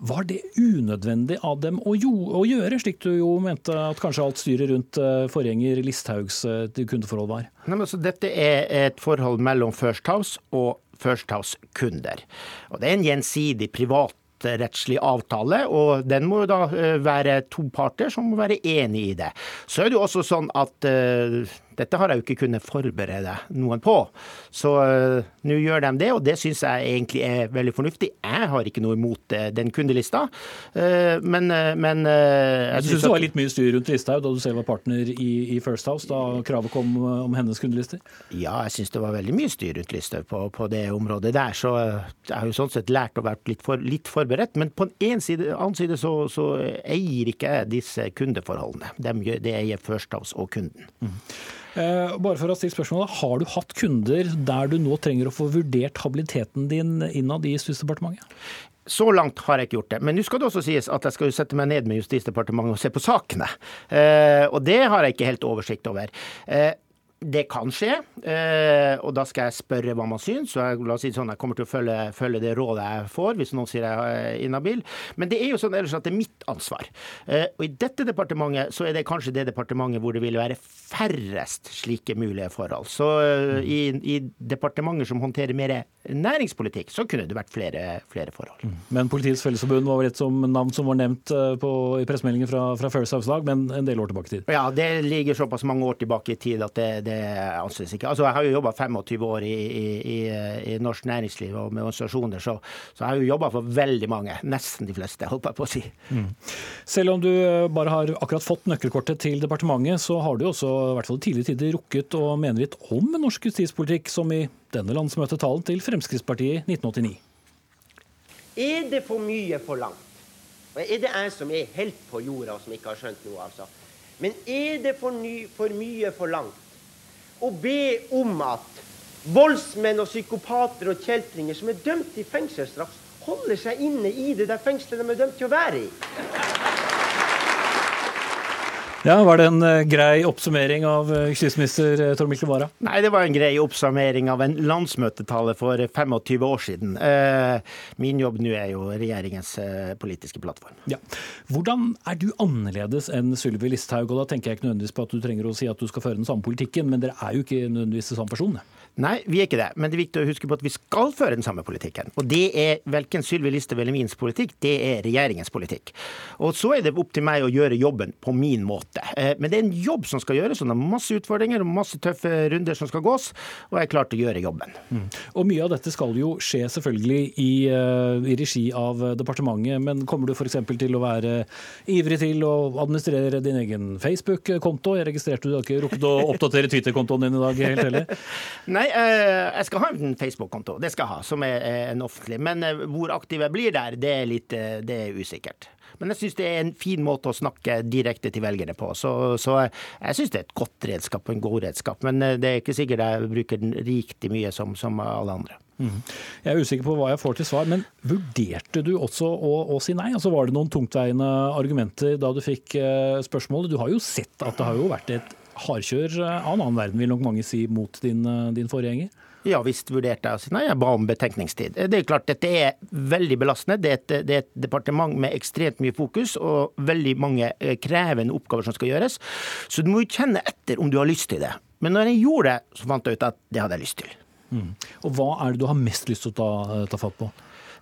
Var det unødvendig av dem å, jo, å gjøre, slik du jo mente at kanskje alt styret rundt eh, forgjenger Listhaugs eh, kundeforhold var? Nei, men altså, dette er et forhold mellom First House og First House-kunder. Og Det er en gjensidig privatrettslig avtale, og den må jo da eh, være to parter som må være enig i det. Så er det jo også sånn at dette har jeg jo ikke kunnet forberede noen på. Så uh, nå gjør de det, og det syns jeg egentlig er veldig fornuftig. Jeg har ikke noe imot uh, den kundelista, uh, men, men Jeg syns det var litt mye styr rundt Listhaug da du selv var partner i, i First House, da kravet kom om hennes kundelister? Ja, jeg syns det var veldig mye styr rundt Listhaug på, på, det området der. Så jeg har jo sånn sett lært å være litt, for, litt forberedt. Men på den ene side, annen side så, så eier ikke jeg disse kundeforholdene. De, det eier First House og kunden. Mm. Eh, bare for å stille spørsmålet, Har du hatt kunder der du nå trenger å få vurdert habiliteten din innad i Justisdepartementet? Så langt har jeg ikke gjort det. Men nå skal det også sies at jeg skal sette meg ned med Justisdepartementet og se på sakene. Eh, og det har jeg ikke helt oversikt over. Eh, det kan skje, eh, og da skal jeg spørre hva man syns. Så jeg, la oss si det sånn, jeg kommer til å følge, følge, det rådet jeg får, hvis noen sier jeg er inhabil. Men det er jo sånn ellers at det er mitt ansvar. Eh, og i dette departementet så er det kanskje det departementet hvor det vil være færrest slike mulige forhold. Så eh, i, i, departementer som håndterer mer næringspolitikk, så kunne det vært flere, flere forhold. Mm. Men Politiets Fellesforbund var vel et som navn som var nevnt på, i pressemeldingen fra, fra First House-lag, men en del år tilbake i tid? Ja, det ligger såpass mange år tilbake i tid at det, det det anses ikke. Altså, jeg har jo jobba 25 år i, i, i, norsk næringsliv og med organisasjoner, så, så jeg har jo jobba for veldig mange. Nesten de fleste, holdt jeg på å si. Mm. Selv om du eh, bare har akkurat fått nøkkelkortet til departementet, så har du også i hvert fall i tidligere tider rukket å mene litt om norsk justispolitikk, som i denne landsmøtetalen til Fremskrittspartiet 1989. Er det for mye forlangt? Er det jeg som er helt på jorda og som ikke har skjønt noe, altså? Men er det for, ny, for mye forlangt å be om at voldsmenn og psykopater og kjeltringer som er dømt til fengselsstraff, holder seg inne i det der fengselet de er dømt til å være i. Ja, Var det en uh, grei oppsummering av uh, justisminister uh, Tor Mikkel Wara? Nei, det var en grei oppsummering av en landsmøtetale for 25 år siden. min jobb nå er jo regjeringens politiske plattform. Ja. Hvordan er du annerledes enn Sylvi Listhaug? Og da tenker jeg ikke nødvendigvis på at du trenger å si at du skal føre den samme politikken, men dere er jo ikke nødvendigvis samme person? Nei, vi er ikke det. Men det er viktig å huske på at vi skal føre den samme politikken. Og det er verken Sylvi Listhaug eller min politikk, det er regjeringens politikk. Og så er det opp til meg å gjøre jobben på min måte. Eh, men det er en jobb som skal gjøres, og det er masse utfordringer og masse tøffe runder som skal gås, og jeg er klar til å gjøre jobben. Mm. Og Mye av dette skal jo skje selvfølgelig i, eh, i regi av departementet, men kommer du f.eks. til å være ivrig til å administrere din egen Facebook-konto? Jeg registrerte du har ikke rukket å oppdatere Twitter-kontoen din i dag helt heller? Nei, eh, jeg skal ha en Facebook-konto, det skal jeg ha, som er en offentlig. Men hvor aktiv jeg blir der, det er litt det er usikkert. Men jeg syns det er en fin måte å snakke direkte til velgerne på. Så, så jeg syns det er et godt redskap og en god redskap. Men eh, det er ikke sikkert jeg bruker den riktig mye som, som alle andre. Mm. Jeg er usikker på hva jeg får til svar, men vurderte du også å, å si nei? Altså Var det noen tungtveiende argumenter da du fikk spørsmålet? Du har jo sett at det har jo vært et hardkjør av en annen verden, vil nok mange si, mot din, uh, din forgjenger? Ja visst vurderte jeg å si nei, jeg ba om betenkningstid. Det er klart Dette er veldig belastende. Det er, et, det er et departement med ekstremt mye fokus og veldig mange eh, krevende oppgaver som skal gjøres. Så du må jo kjenne etter om du har lyst til det. Men når jeg gjorde det, så fant jeg ut at det hadde jeg lyst til. Mm. Og Hva er det du har mest lyst til å ta, eh, ta fatt på?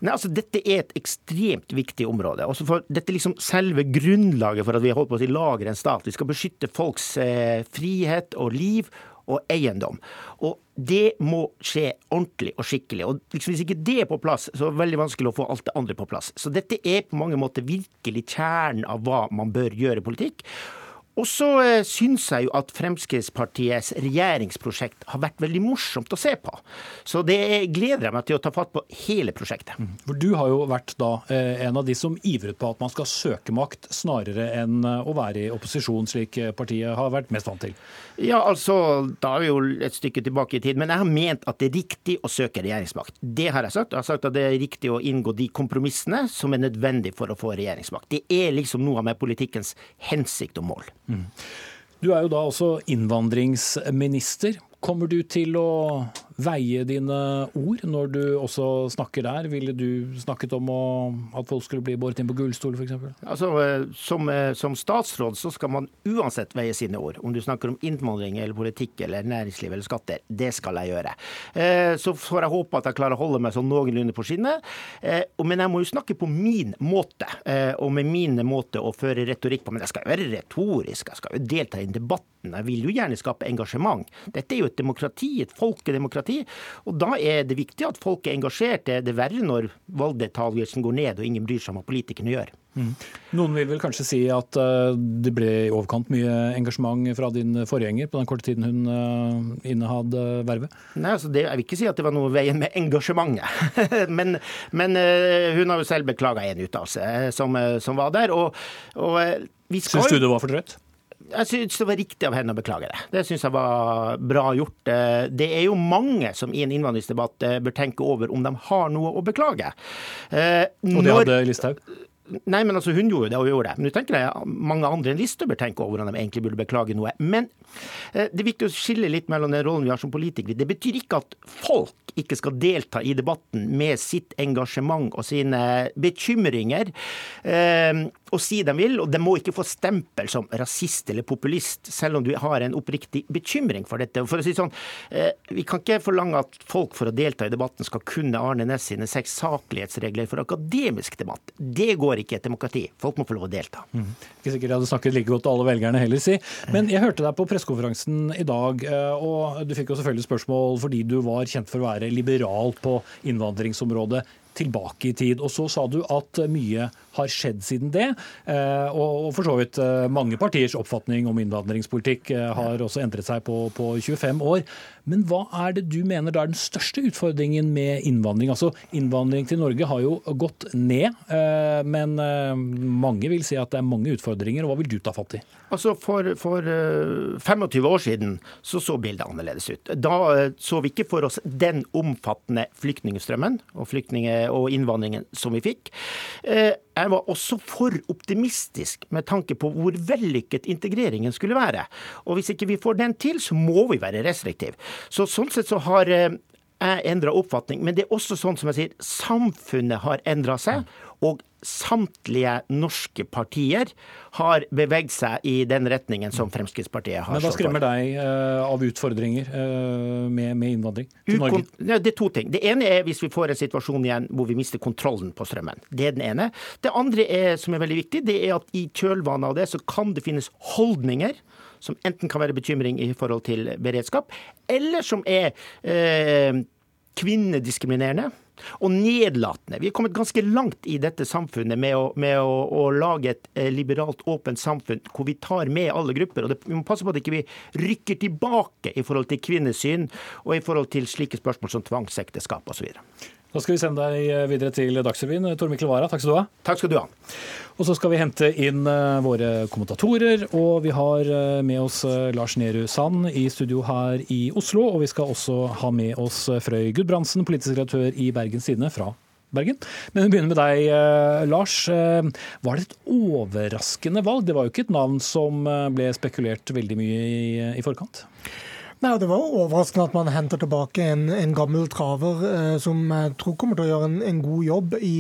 Nei, altså Dette er et ekstremt viktig område. Også for dette er liksom selve grunnlaget for at vi har holdt på å lager en stat. Vi skal beskytte folks eh, frihet og liv og eiendom. Og det må skje ordentlig og skikkelig. Og liksom Hvis ikke det er på plass, så er det veldig vanskelig å få alt det andre på plass. Så dette er på mange måter virkelig kjernen av hva man bør gjøre i politikk. Og så eh, syns jeg jo at Fremskrittspartiets regjeringsprosjekt har vært veldig morsomt å se på. Så det gleder jeg meg til å ta fatt på hele prosjektet. Mm. For Du har jo vært da eh, en av de som ivret på at man skal søke makt, snarere enn eh, å være i opposisjon, slik partiet har vært mest vant til. Ja, altså, da er vi jo et stykke tilbake i tid. Men jeg har ment at det er riktig å søke regjeringsmakt. Det har jeg sagt. Jeg har sagt at det er riktig å inngå de kompromissene som er nødvendig for å få regjeringsmakt. Det er liksom noe med politikkens hensikt og mål. Mm. Du er jo da også innvandringsminister. Kommer du til å veie dine ord når du også snakker der? Ville du snakket om å, at folk skulle bli båret inn på gullstol f.eks.? Altså, eh, som, eh, som, statsråd så skal man uansett veie sine ord. Om du snakker om innvandring eller politikk eller næringsliv eller skatter. Det skal jeg gjøre. Eh, så får jeg håpe at jeg klarer å holde meg sånn noenlunde på skinnet. Men jeg må jo snakke på min måte, og med min måte å føre retorikk på. Men jeg skal jo være retorisk, jeg skal jo delta i debatten. Jeg vil jo gjerne skape engasjement. Dette er jo et demokrati, et folkedemokrati parti. Og da er det viktig at folk er engasjert. Det er verre når valgdeltakelsen går ned og ingen bryr seg om hva politikerne gjør. Mm. Noen vil vel kanskje si at uh, det ble i overkant mye engasjement fra din forgjenger på den korte tiden hun uh, innehadde vervet? Nei, altså det, Jeg vil ikke si at det var noe veien med engasjementet. men, men hun har jo selv beklaga en uttalelse som, som var der. og, og Syns du det var for drøyt? Jeg syns det var riktig av henne å beklage det. Det syns jeg var bra gjort. Det er jo mange som i en innvandringsdebatt bør tenke over om de har noe å beklage. Når... Og det hadde Listhaug? Nei, men altså Hun gjorde det og gjorde det. Men du tenker jeg mange andre enn Listhaug bør tenke over om de egentlig burde beklage noe. Men eh, det er viktig å skille litt mellom den rollen vi har som politikere. Det betyr ikke at folk ikke skal delta i debatten med sitt engasjement og sine bekymringer. Eh, og si de vil, og de må ikke få stempel som rasist eller populist, selv om du har en oppriktig bekymring for dette. For å si sånn, eh, Vi kan ikke forlange at folk for å delta i debatten skal kunne Arne Næss sine seks saklighetsregler for akademisk debatt. Det går ikke et demokrati. Folk må få lov å delta. Mm. Ikke sikkert jeg hadde snakket like godt til alle velgerne heller, si. Men jeg hørte deg på pressekonferansen i dag, eh, og du fikk jo selvfølgelig spørsmål fordi du var kjent for å være liberal på innvandringsområdet tilbake i tid. Og så sa du at mye har skjedd siden det. Eh, og for så vidt eh, mange partiers oppfatning om innvandringspolitikk eh, har også endret seg på, på 25 år. Men hva er det du mener da er den største utfordringen med innvandring? Altså Innvandring til Norge har jo gått ned, men mange vil si at det er mange utfordringer. og Hva vil du ta fatt i? Altså For, for 25 år siden så så bildet annerledes ut. Da så vi ikke for oss den omfattende flyktningstrømmen og, flyktninger og innvandringen som vi fikk jeg var også for optimistisk med tanke på hvor vellykket integreringen skulle være. Og hvis ikke vi får den til, så må vi være restriktive. Så sånn sett så har eh, jeg endra oppfatning. Men det er også sånn som jeg sier, samfunnet har endra seg. Og samtlige norske partier har beveget seg i den retningen som Fremskrittspartiet har. Men Hva skremmer deg uh, av utfordringer uh, med, med, innvandring til Norge? Det er to ting. Det ene er hvis vi får en situasjon igjen hvor vi mister kontrollen på strømmen. Det er den ene. Det andre er, som er veldig viktig, det er at i kjølvannet av det så kan det finnes holdninger som enten kan være bekymring i forhold til beredskap, eller som er eh, kvinnediskriminerende og nedlatende. Vi er kommet ganske langt i dette samfunnet med å, med å, å lage et eh, liberalt, åpent samfunn hvor vi tar med alle grupper. og det, Vi må passe på at ikke vi ikke rykker tilbake i forhold til kvinnesyn og i forhold til slike spørsmål som tvangsekteskap osv. Da skal vi sende deg videre til Dagsrevyen. Tor Mikkel Wara, takk skal du ha. Takk skal du ha. Og så skal vi hente inn eh, våre kommentatorer, og vi har eh, med oss eh, Lars Nehru Sand i studio her i Oslo. Og vi skal også ha med oss Frøy Gudbrandsen, politisk redaktør i Bergens Tidende fra Bergen. Men vi begynner med deg, Lars. Var det et overraskende valg? Det var jo ikke et navn som ble spekulert veldig mye i, i forkant? Nei, Det var overraskende at man henter tilbake en, en gammel traver eh, som jeg tror kommer til å gjøre en, en god jobb i,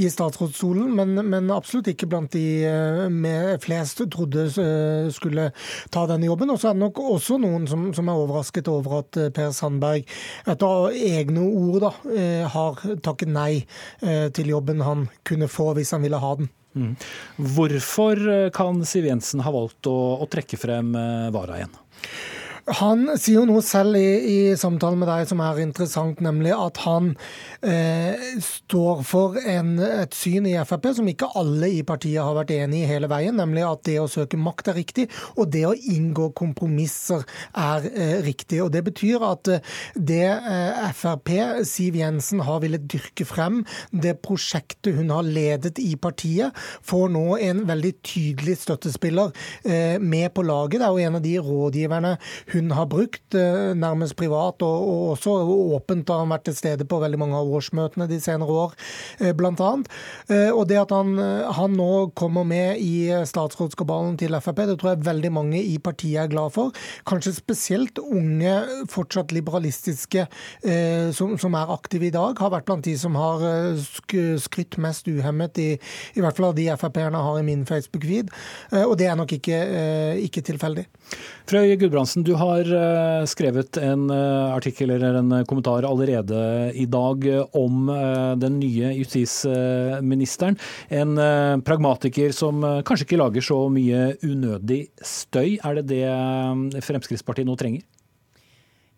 i statsrådsstolen, men, men, absolutt ikke blant de eh, med flest trodde eh, skulle ta denne jobben. Og så er det nok også noen som, som, er overrasket over at eh, Per Sandberg etter egne ord da, har takket nei til jobben han kunne få hvis han ville ha den. Mm. Hvorfor kan Siv Jensen ha valgt å, å trekke frem Vara igjen? Han sier jo noe selv i, i samtalen med deg som er interessant, nemlig at han eh, står for en, et syn i Frp som ikke alle i partiet har vært enig i hele veien, nemlig at det å søke makt er riktig, og det å inngå kompromisser er eh, riktig. Og Det betyr at eh, det eh, Frp, Siv Jensen, har villet dyrke frem, det prosjektet hun har ledet i partiet, får nå en veldig tydelig støttespiller eh, med på laget. Det er jo en av de rådgiverne hun har brukt, eh, nærmest privat, og, og også åpent har han vært til stede på veldig mange av årsmøtene de senere år, eh, bl.a. Eh, og det at han, han, nå kommer med i statsrådskabalen til Frp, det tror jeg veldig mange i partiet er glad for. Kanskje spesielt unge, fortsatt liberalistiske som, som er aktive i dag, har vært blant de som har skrytt mest uhemmet, i, i hvert fall av de Frp-erne har i min Facebook-feed. Og det er nok ikke, ikke tilfeldig. Frøy Gudbrandsen, du har eh, skrevet en eh, artikkel eller en kommentar allerede i dag om eh, den nye justisministeren. En pragmatiker som kanskje ikke lager så mye unødig støy. Er det det Fremskrittspartiet nå trenger?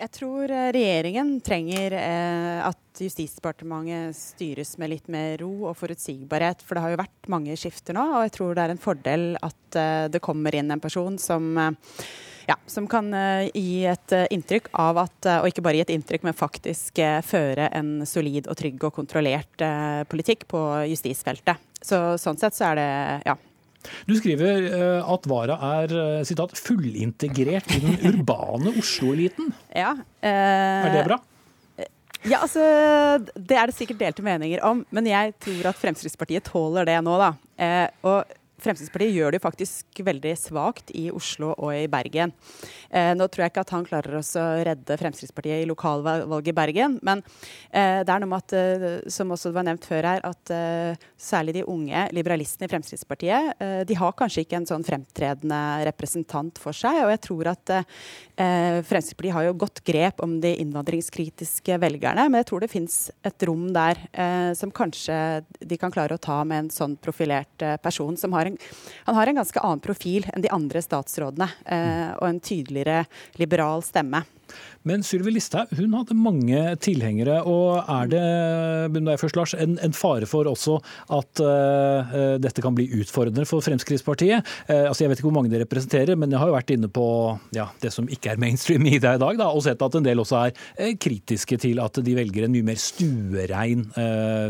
Jeg tror regjeringen trenger at Justisdepartementet styres med litt mer ro og forutsigbarhet. For det har jo vært mange skifter nå, og jeg tror det er en fordel at det kommer inn en person som ja, som kan uh, gi et uh, inntrykk av at, uh, og ikke bare gi et inntrykk, men faktisk føre en solid og trygg og kontrollert politikk på justisfeltet. Så sånn sett så er det ja, Du skriver eh, at Vara er sitat, citat, 'fullintegrert i den urbane Oslo-eliten'. Ja, eh, Er det bra? Ja, altså, Det er det sikkert delte meninger om, men jeg tror at Fremskrittspartiet tåler det nå. da. Eh, og Fremskrittspartiet gjør det jo faktisk veldig svakt i Oslo og i Bergen. Eh, nå tror jeg ikke at han klarer å redde Fremskrittspartiet i lokalvalget i Bergen, men eh, det er noe med at, eh, som også var nevnt før her, at eh, særlig de unge liberalistene i Fremskrittspartiet, eh, de har kanskje ikke en sånn fremtredende representant for seg. Og jeg tror at eh, Fremskrittspartiet har jo godt grep om de innvandringskritiske velgerne, men jeg tror det fins et rom der som kanskje de kan klare å ta med en sånn profilert person som har en han har en ganske annen profil enn de andre statsrådene, eh, og en tydeligere liberal stemme. Men Sylvi Listhaug hun hadde mange tilhengere. og Er det først, Lars, en, en, fare for også at uh, dette kan bli utfordrende for Fremskrittspartiet? Uh, altså Jeg vet ikke hvor mange det representerer, men jeg har jo vært inne på ja, det som ikke er mainstream i det i dag, da, og sett at en del også er uh, kritiske til at de velger en mye mer stuerein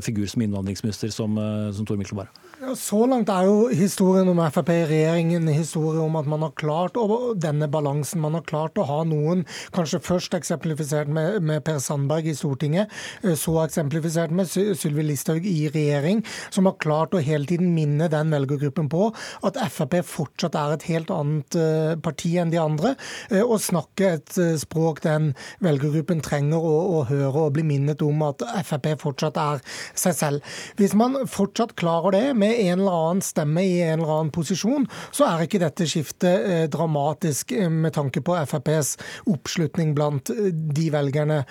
figur som innvandringsminister som, som Tor Mikkel Wara. Så langt er jo historien om Frp i regjeringen en historie om at man har klart denne balansen. Man har klart å ha noen, kanskje først eksemplifisert med, med Per Sandberg i Stortinget, eh, så eksemplifisert med Sylvi Listhaug i regjering, som har klart å hele tiden minne den velgergruppen på at Frp fortsatt er et helt annet eh, parti enn de andre, eh, og snakke et språk den velgergruppen trenger å, å høre og bli minnet om at Frp fortsatt er seg selv. Hvis man fortsatt klarer det med en eller annen stemme i en eller annen posisjon, så er ikke dette skiftet eh, dramatisk eh, med tanke på FrPs oppslutning blant eh, de velgerne.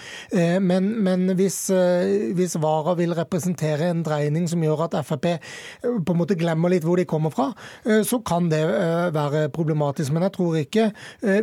Men, men hvis, hvis, Vara vil representere en dreining som gjør at Frp på en måte glemmer litt hvor de kommer fra, så kan det være problematisk. Men jeg tror ikke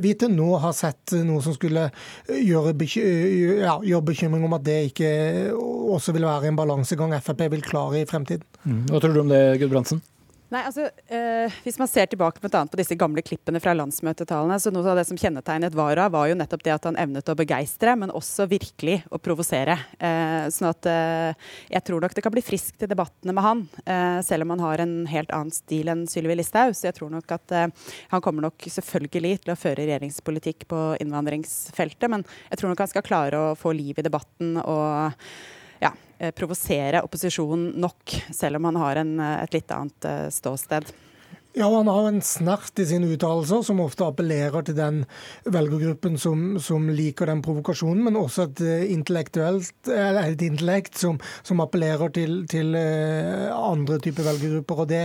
vi til nå har sett noe som skulle gjøre, ja, gjøre bekymring om at det ikke også vil være en balansegang Frp vil klare i fremtiden. Mm. Hva tror du om det, Gudbrandsen? Nei, altså, eh, Hvis man ser tilbake blant annet på disse gamle klippene fra landsmøtetalene, så noe av det som kjennetegnet Vara, var jo nettopp det at han evnet å begeistre, men også virkelig å provosere. Eh, sånn at eh, jeg tror nok det kan bli friskt i debattene med han, eh, selv om han har en helt annen stil enn Sylvi Listhaug. Så jeg tror nok at eh, han kommer nok selvfølgelig til å føre regjeringspolitikk på innvandringsfeltet, men jeg tror nok han skal klare å få liv i debatten og ja, eh, provosere opposisjonen nok, selv om han har en, eh, et litt annet eh, ståsted. Ja, han har en snert i sine uttalelser som ofte appellerer til den velgergruppen som, som liker den provokasjonen, men også et eh, et intellekt som, som appellerer til, til, eh, andre typer velgergrupper. og det,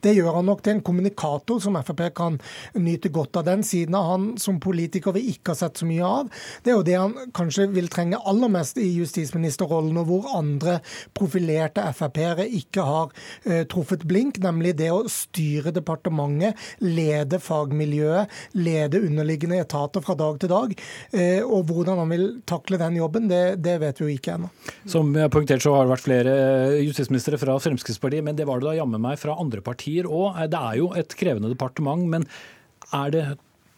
det, gjør han nok til en kommunikator som Frp kan nyte godt av. Den siden av han som politiker vi ikke har sett så mye av, det er jo det han kanskje vil trenge aller mest i justisministerrollen, og hvor andre profilerte Frp-ere ikke har uh, truffet blink, nemlig det å styre departementet departementet, lede fagmiljøet, lede underliggende etater fra dag til dag. Eh, og hvordan han vil takle den jobben, det, det vet vi jo ikke ennå. Som jeg har poengtert så har det vært flere eh, justisministre fra Fremskrittspartiet, men det var det da jammen meg fra andre partier òg. Eh, det er jo et krevende departement, men er det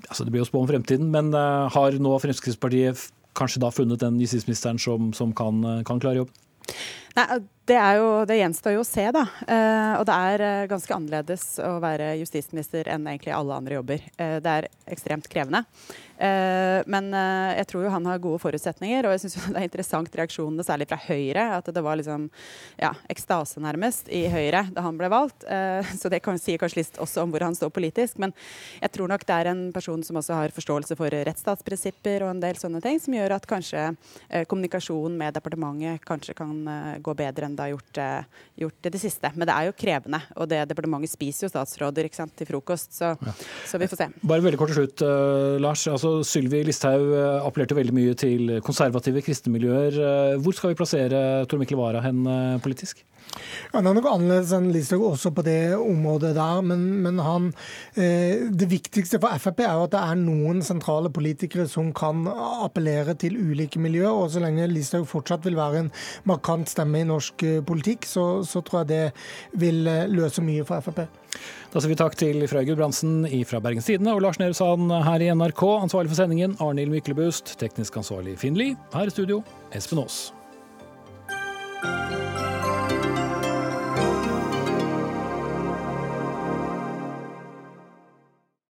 altså Det blir jo spå om fremtiden, men har nå Fremskrittspartiet kanskje da funnet den justisministeren som, som kan, kan klare jobben? Nei, det, jo, det, gjenstår jo å se, da. Eh, og det er eh, ganske annerledes å være justisminister enn egentlig alle andre jobber. Eh, det er ekstremt krevende. Eh, men eh, jeg tror jo han har gode forutsetninger, og jeg syns det er interessant reaksjonene, særlig fra Høyre. At det var liksom ja, ekstase nærmest i Høyre da han ble valgt. Eh, så det kan, sier kanskje litt også om hvor han står politisk. Men jeg tror nok det er en person som også har forståelse for rettsstatsprinsipper og en del sånne ting, som gjør at kanskje kommunikasjonen med departementet kanskje kan gå bedre enn det har gjort, gjort det, det siste. Men det er jo krevende, og det departementet spiser jo statsråder ikke sant, til frokost, så, ja. så, vi får se. Bare veldig kort til slutt, uh, Lars. altså Sylvi Listhaug eh, appellerte veldig mye til konservative kristne miljøer. Eh, hvor skal vi plassere Tor Mikkel Wara hen eh, politisk? Det er nok annerledes enn Listhaug også på det området der. Men, men han, eh, det viktigste for Frp er jo at det er noen sentrale politikere som kan appellere til ulike miljøer. Og så lenge Listhaug fortsatt vil være en markant stemme i norsk politikk, så, så tror jeg det vil løse mye for Frp. Da sier vi takk til Frøy Gudbrandsen fra Bergens Tidende og Lars Nehru Sand her i NRK. Ansvarlig for sendingen Arnhild Myklebust. Teknisk ansvarlig Finn Lie. Her i studio Espen Aas.